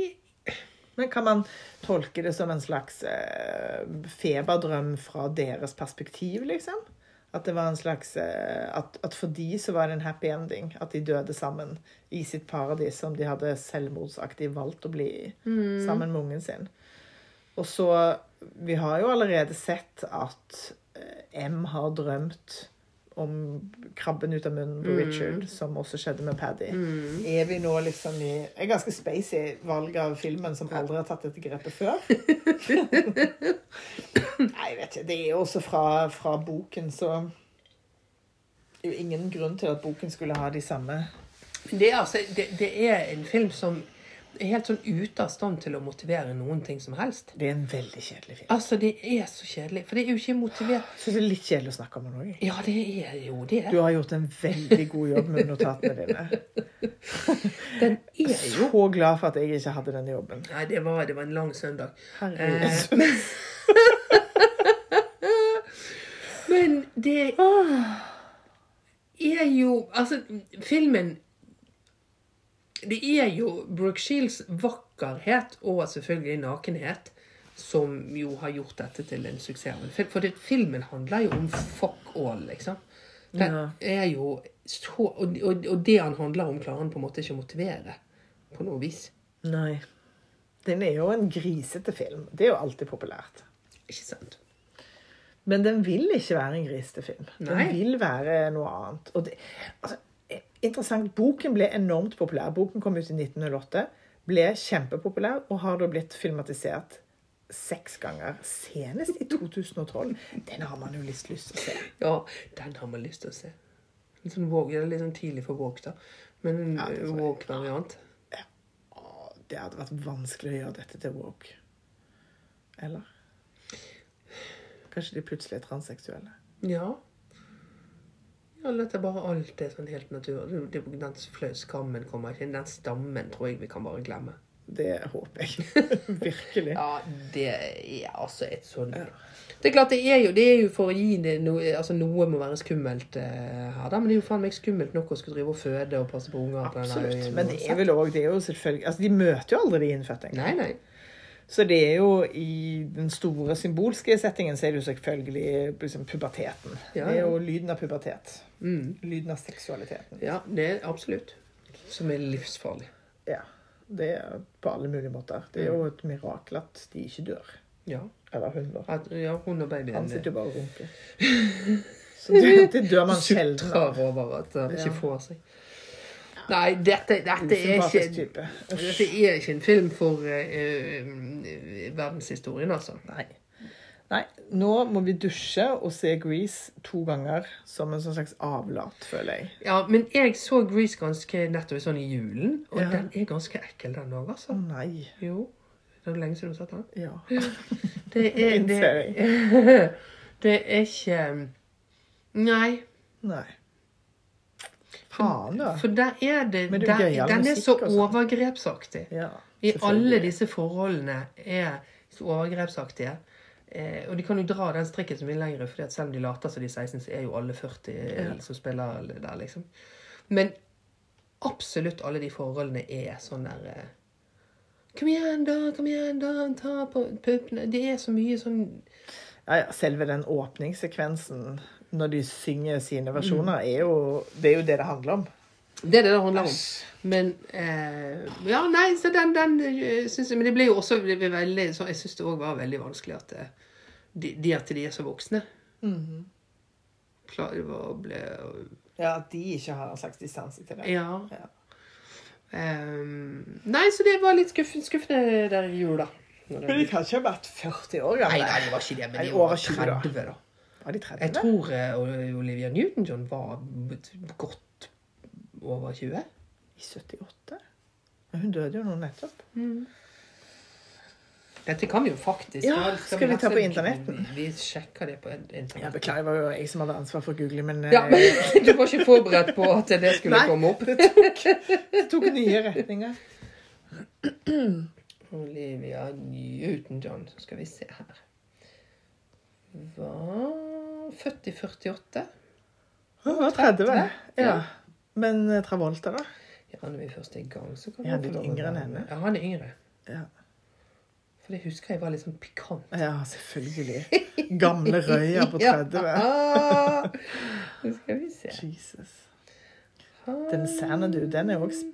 Men kan man tolke det som en slags eh, feberdrøm fra deres perspektiv, liksom? At det var en slags eh, at, at for de så var det en happy ending. At de døde sammen i sitt paradis som de hadde selvmordsaktig valgt å bli i. Sammen med ungen sin. Og så Vi har jo allerede sett at eh, M har drømt om krabben ut av munnen på Mm. Richard, som også skjedde med Paddy. Mm. Er vi nå liksom i et ganske spacey valg av filmen som aldri har tatt dette grepet før? Nei, jeg vet ikke. Det er jo også fra, fra boken, så Det er jo ingen grunn til at boken skulle ha de samme det er, altså, det, det er en film som helt sånn ute av stand til å motivere noen ting som helst. Det er en veldig kjedelig film. Altså, det er så kjedelig. For det er jo ikke motivert Så det er litt kjedelig å snakke om den òg. Ja, det er jo det. Du har gjort en veldig god jobb med notatene dine. Den er jo Så glad for at jeg ikke hadde denne jobben. Nei, det var, det var en lang søndag. Herregud. Men det er jo Altså, filmen Det er jo Brooke Shields vakkerhet og selvfølgelig nakenhet som jo har gjort dette til en suksess. For det, filmen handler jo om fuck all, liksom. Den Ja. er jo så og, og, og det han handler om, klarer han på en måte ikke å motivere på noe vis. Nei. Den er jo en grisete film. Det er jo alltid populært. Ikke sant? Men den vil ikke være en grisete film. Den Nei. vil være noe annet. Og det, altså, interessant. Boken ble enormt populær. Boken kom ut i 1908. Ble kjempepopulær og har da blitt filmatisert seks ganger. Senest i 2012. Den har man jo litt lyst til å se. Ja, den har man lyst til å se. Litt sånn walk, litt sånn tidlig for walk, da. Men en Ja. Vogue-variant. Ja. det hadde vært vanskelig å gjøre dette til walk. Eller? Kanskje de plutselig er transseksuelle. Ja. Ja, eller at det bare alt er sånn helt naturlig. Den skammen kommer ikke inn. Den stammen tror jeg vi kan bare glemme. Det håper jeg. Virkelig. Ja, det er altså et sånn Det er klart, det er jo, det er jo for å gi det noe Altså, noe må være skummelt eh, her, da. Men det er jo faen meg skummelt nok å skulle drive og føde og passe på unger på denne Absolutt. øyen. Men det er vel òg Det er jo selvfølgelig Altså, de møter jo aldri de innfødte Nei, engang. nei. Så det er jo i den store symbolske settingen så er det jo selvfølgelig liksom, puberteten. Ja, Det er jo lyden av pubertet. Mm. Lyden av seksualiteten. Ja, det er absolutt. Som er livsfarlig. Ja. Det er på alle mulige måter. Det er jo et mirakel at de ikke dør. Ja. Eller hun, da. At, ja, hun og babyen Han sitter jo bare og runker. Så det, det dør man sjelden av. over at han Ja. ikke får seg. Nei, dette, dette er ikke. Dette er ikke en film for uh, verdenshistorien, altså. Nei. Nei, nå må vi dusje og se Grease to ganger som en sånn slags avlat, føler jeg. Ja, men jeg så Grease ganske nettopp sånn i julen, og Ja. den er ganske ekkel, den òg, altså. nei. Jo. Det er lenge siden du har sett den. Ja. Det er, det, det er ikke Nei. Nei. Faen, da. For der er det Men det er der, Den er så sånn. overgrepsaktig. Ja, I alle disse forholdene er så overgrepsaktige. Eh, og de kan jo dra den strikken som vil lenger, for selv om de later som de er 16, så er jo alle 40 som spiller der, liksom. Men absolutt alle de forholdene er sånn der eh, Kom igjen, da! Kom igjen, da! Ta på puppene Det er så mye sånn Ja, ja, selve den åpningssekvensen når de synger sine Mm. versjoner, er jo det er jo det det handler om. Det er det det handler om. Men eh, Ja, nei, så den, den syns synes jeg Men det ble jo også ble veldig så Jeg syns det òg var veldig vanskelig at eh, de, de at de er så voksne. Mhm. Klarer å bli Ja, At de ikke har en slags distanse til det. Ja. Ja. Um, nei, så det var litt skuffende, skuffende der i jula. Men de kan ikke ha vært 40 år Nei, gamle. nei, det var ikke det, men de var 20 da. 30, da. Var de 30? Jeg tror eh, Olivia Newton-John var godt over 20. I 78? Men hun døde jo nå nettopp. Dette kan vi jo faktisk. Ja, skal vi ta på internetten? Vi sjekker det på internetten. Ja. Beklager, det var jo jeg som hadde ansvar for å google, men eh, Ja, du var ikke forberedt på at det skulle Nei. komme opp. det tok, det tok nye retninger. Olivia Newton-John, så skal vi se her. Var født i 48. Hun var 30. Ja. Ja. Men eh, Travolta, da? Ja, når vi først er i gang, så kan Er han få lov å yngre være enn med. henne? Ja, han er yngre. Ja. For det husker jeg var litt sånn pikant. Ja, selvfølgelig. Gamle Røya på 30. Ja. Så skal vi se. Jesus. Den Xanadu, den er også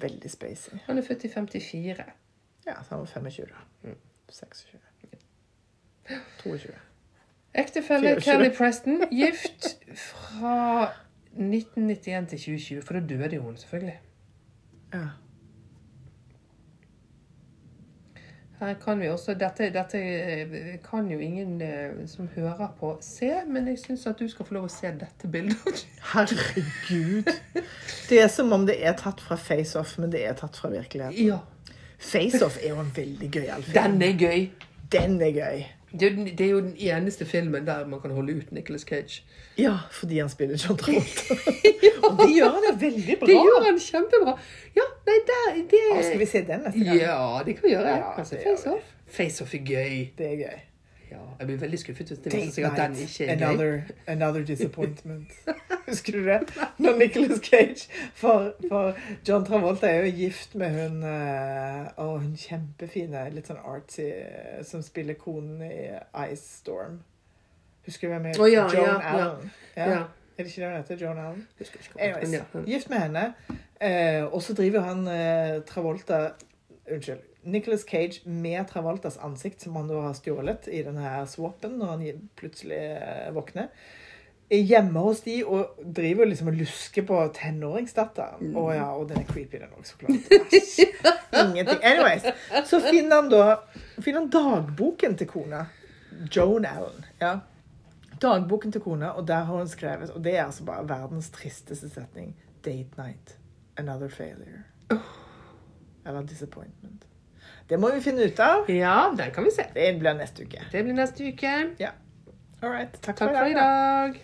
veldig spacey. Han er født i 54. Ja, så han var 25, da. 26. 22. Ektefelle Kelly? Preston, gift fra 1991 til 2020. For da døde jo hun, selvfølgelig. Ja. Her kan vi også, Dette, dette eh, kan jo ingen eh, som hører på, se, men jeg syns at du skal få lov å se dette bildet. Herregud. Det er som om det er tatt fra Face-Off, men det er tatt fra virkeligheten. Ja. Face-Off er jo en veldig gøyal film. Den er gøy. Den er gøy. Det er, jo den- det er jo den eneste filmen der man kan holde ut Nicolas Cage. Ja, fordi han spiller John Travolta. Og det gjør han jo veldig bra. Det gjør han kjempebra. Ja, nei, der, det skal vi se den neste gang? Ja, det kan vi gjøre. Ja, altså, Face Off. Face Off er gøy. Det er gøy. Ja, jeg blir veldig skuffet hvis det viser seg at den ikke er gøy. another, another disappointment. Husker du det? Når Nicholas Cage For, for John Travolta er jo gift med hun eh, Å, hun kjempefine, litt sånn artsy, eh, som spiller konen i Ice Storm. Husker du hvem er? Oh, ja, Joan ja. Allen. Ja. Er det ikke det hun heter? Joan Allen? Anyways, gift med henne. Eh, og så driver han eh, Travolta Unnskyld. Nicholas Cage med Travoltas ansikt, som han da har stjålet i denne her swappen når han plutselig eh, våkner. Er hjemme hos de og driver liksom og lusker på tenåringsdatteren. Å ja, og den er creepy, den òg, så klart. Ingenting. Anyways, så finner han da finner han dagboken til kona. Joan Allen. ja. Dagboken til kona, og der har hun skrevet Og det er altså bare verdens tristeste setning. Date night. Another failure. Eller disappointment. Det må vi finne ut av. Ja, der kan vi se. Det blir neste uke. Det blir neste uke. All right. Takk, Takk for i dag. dag.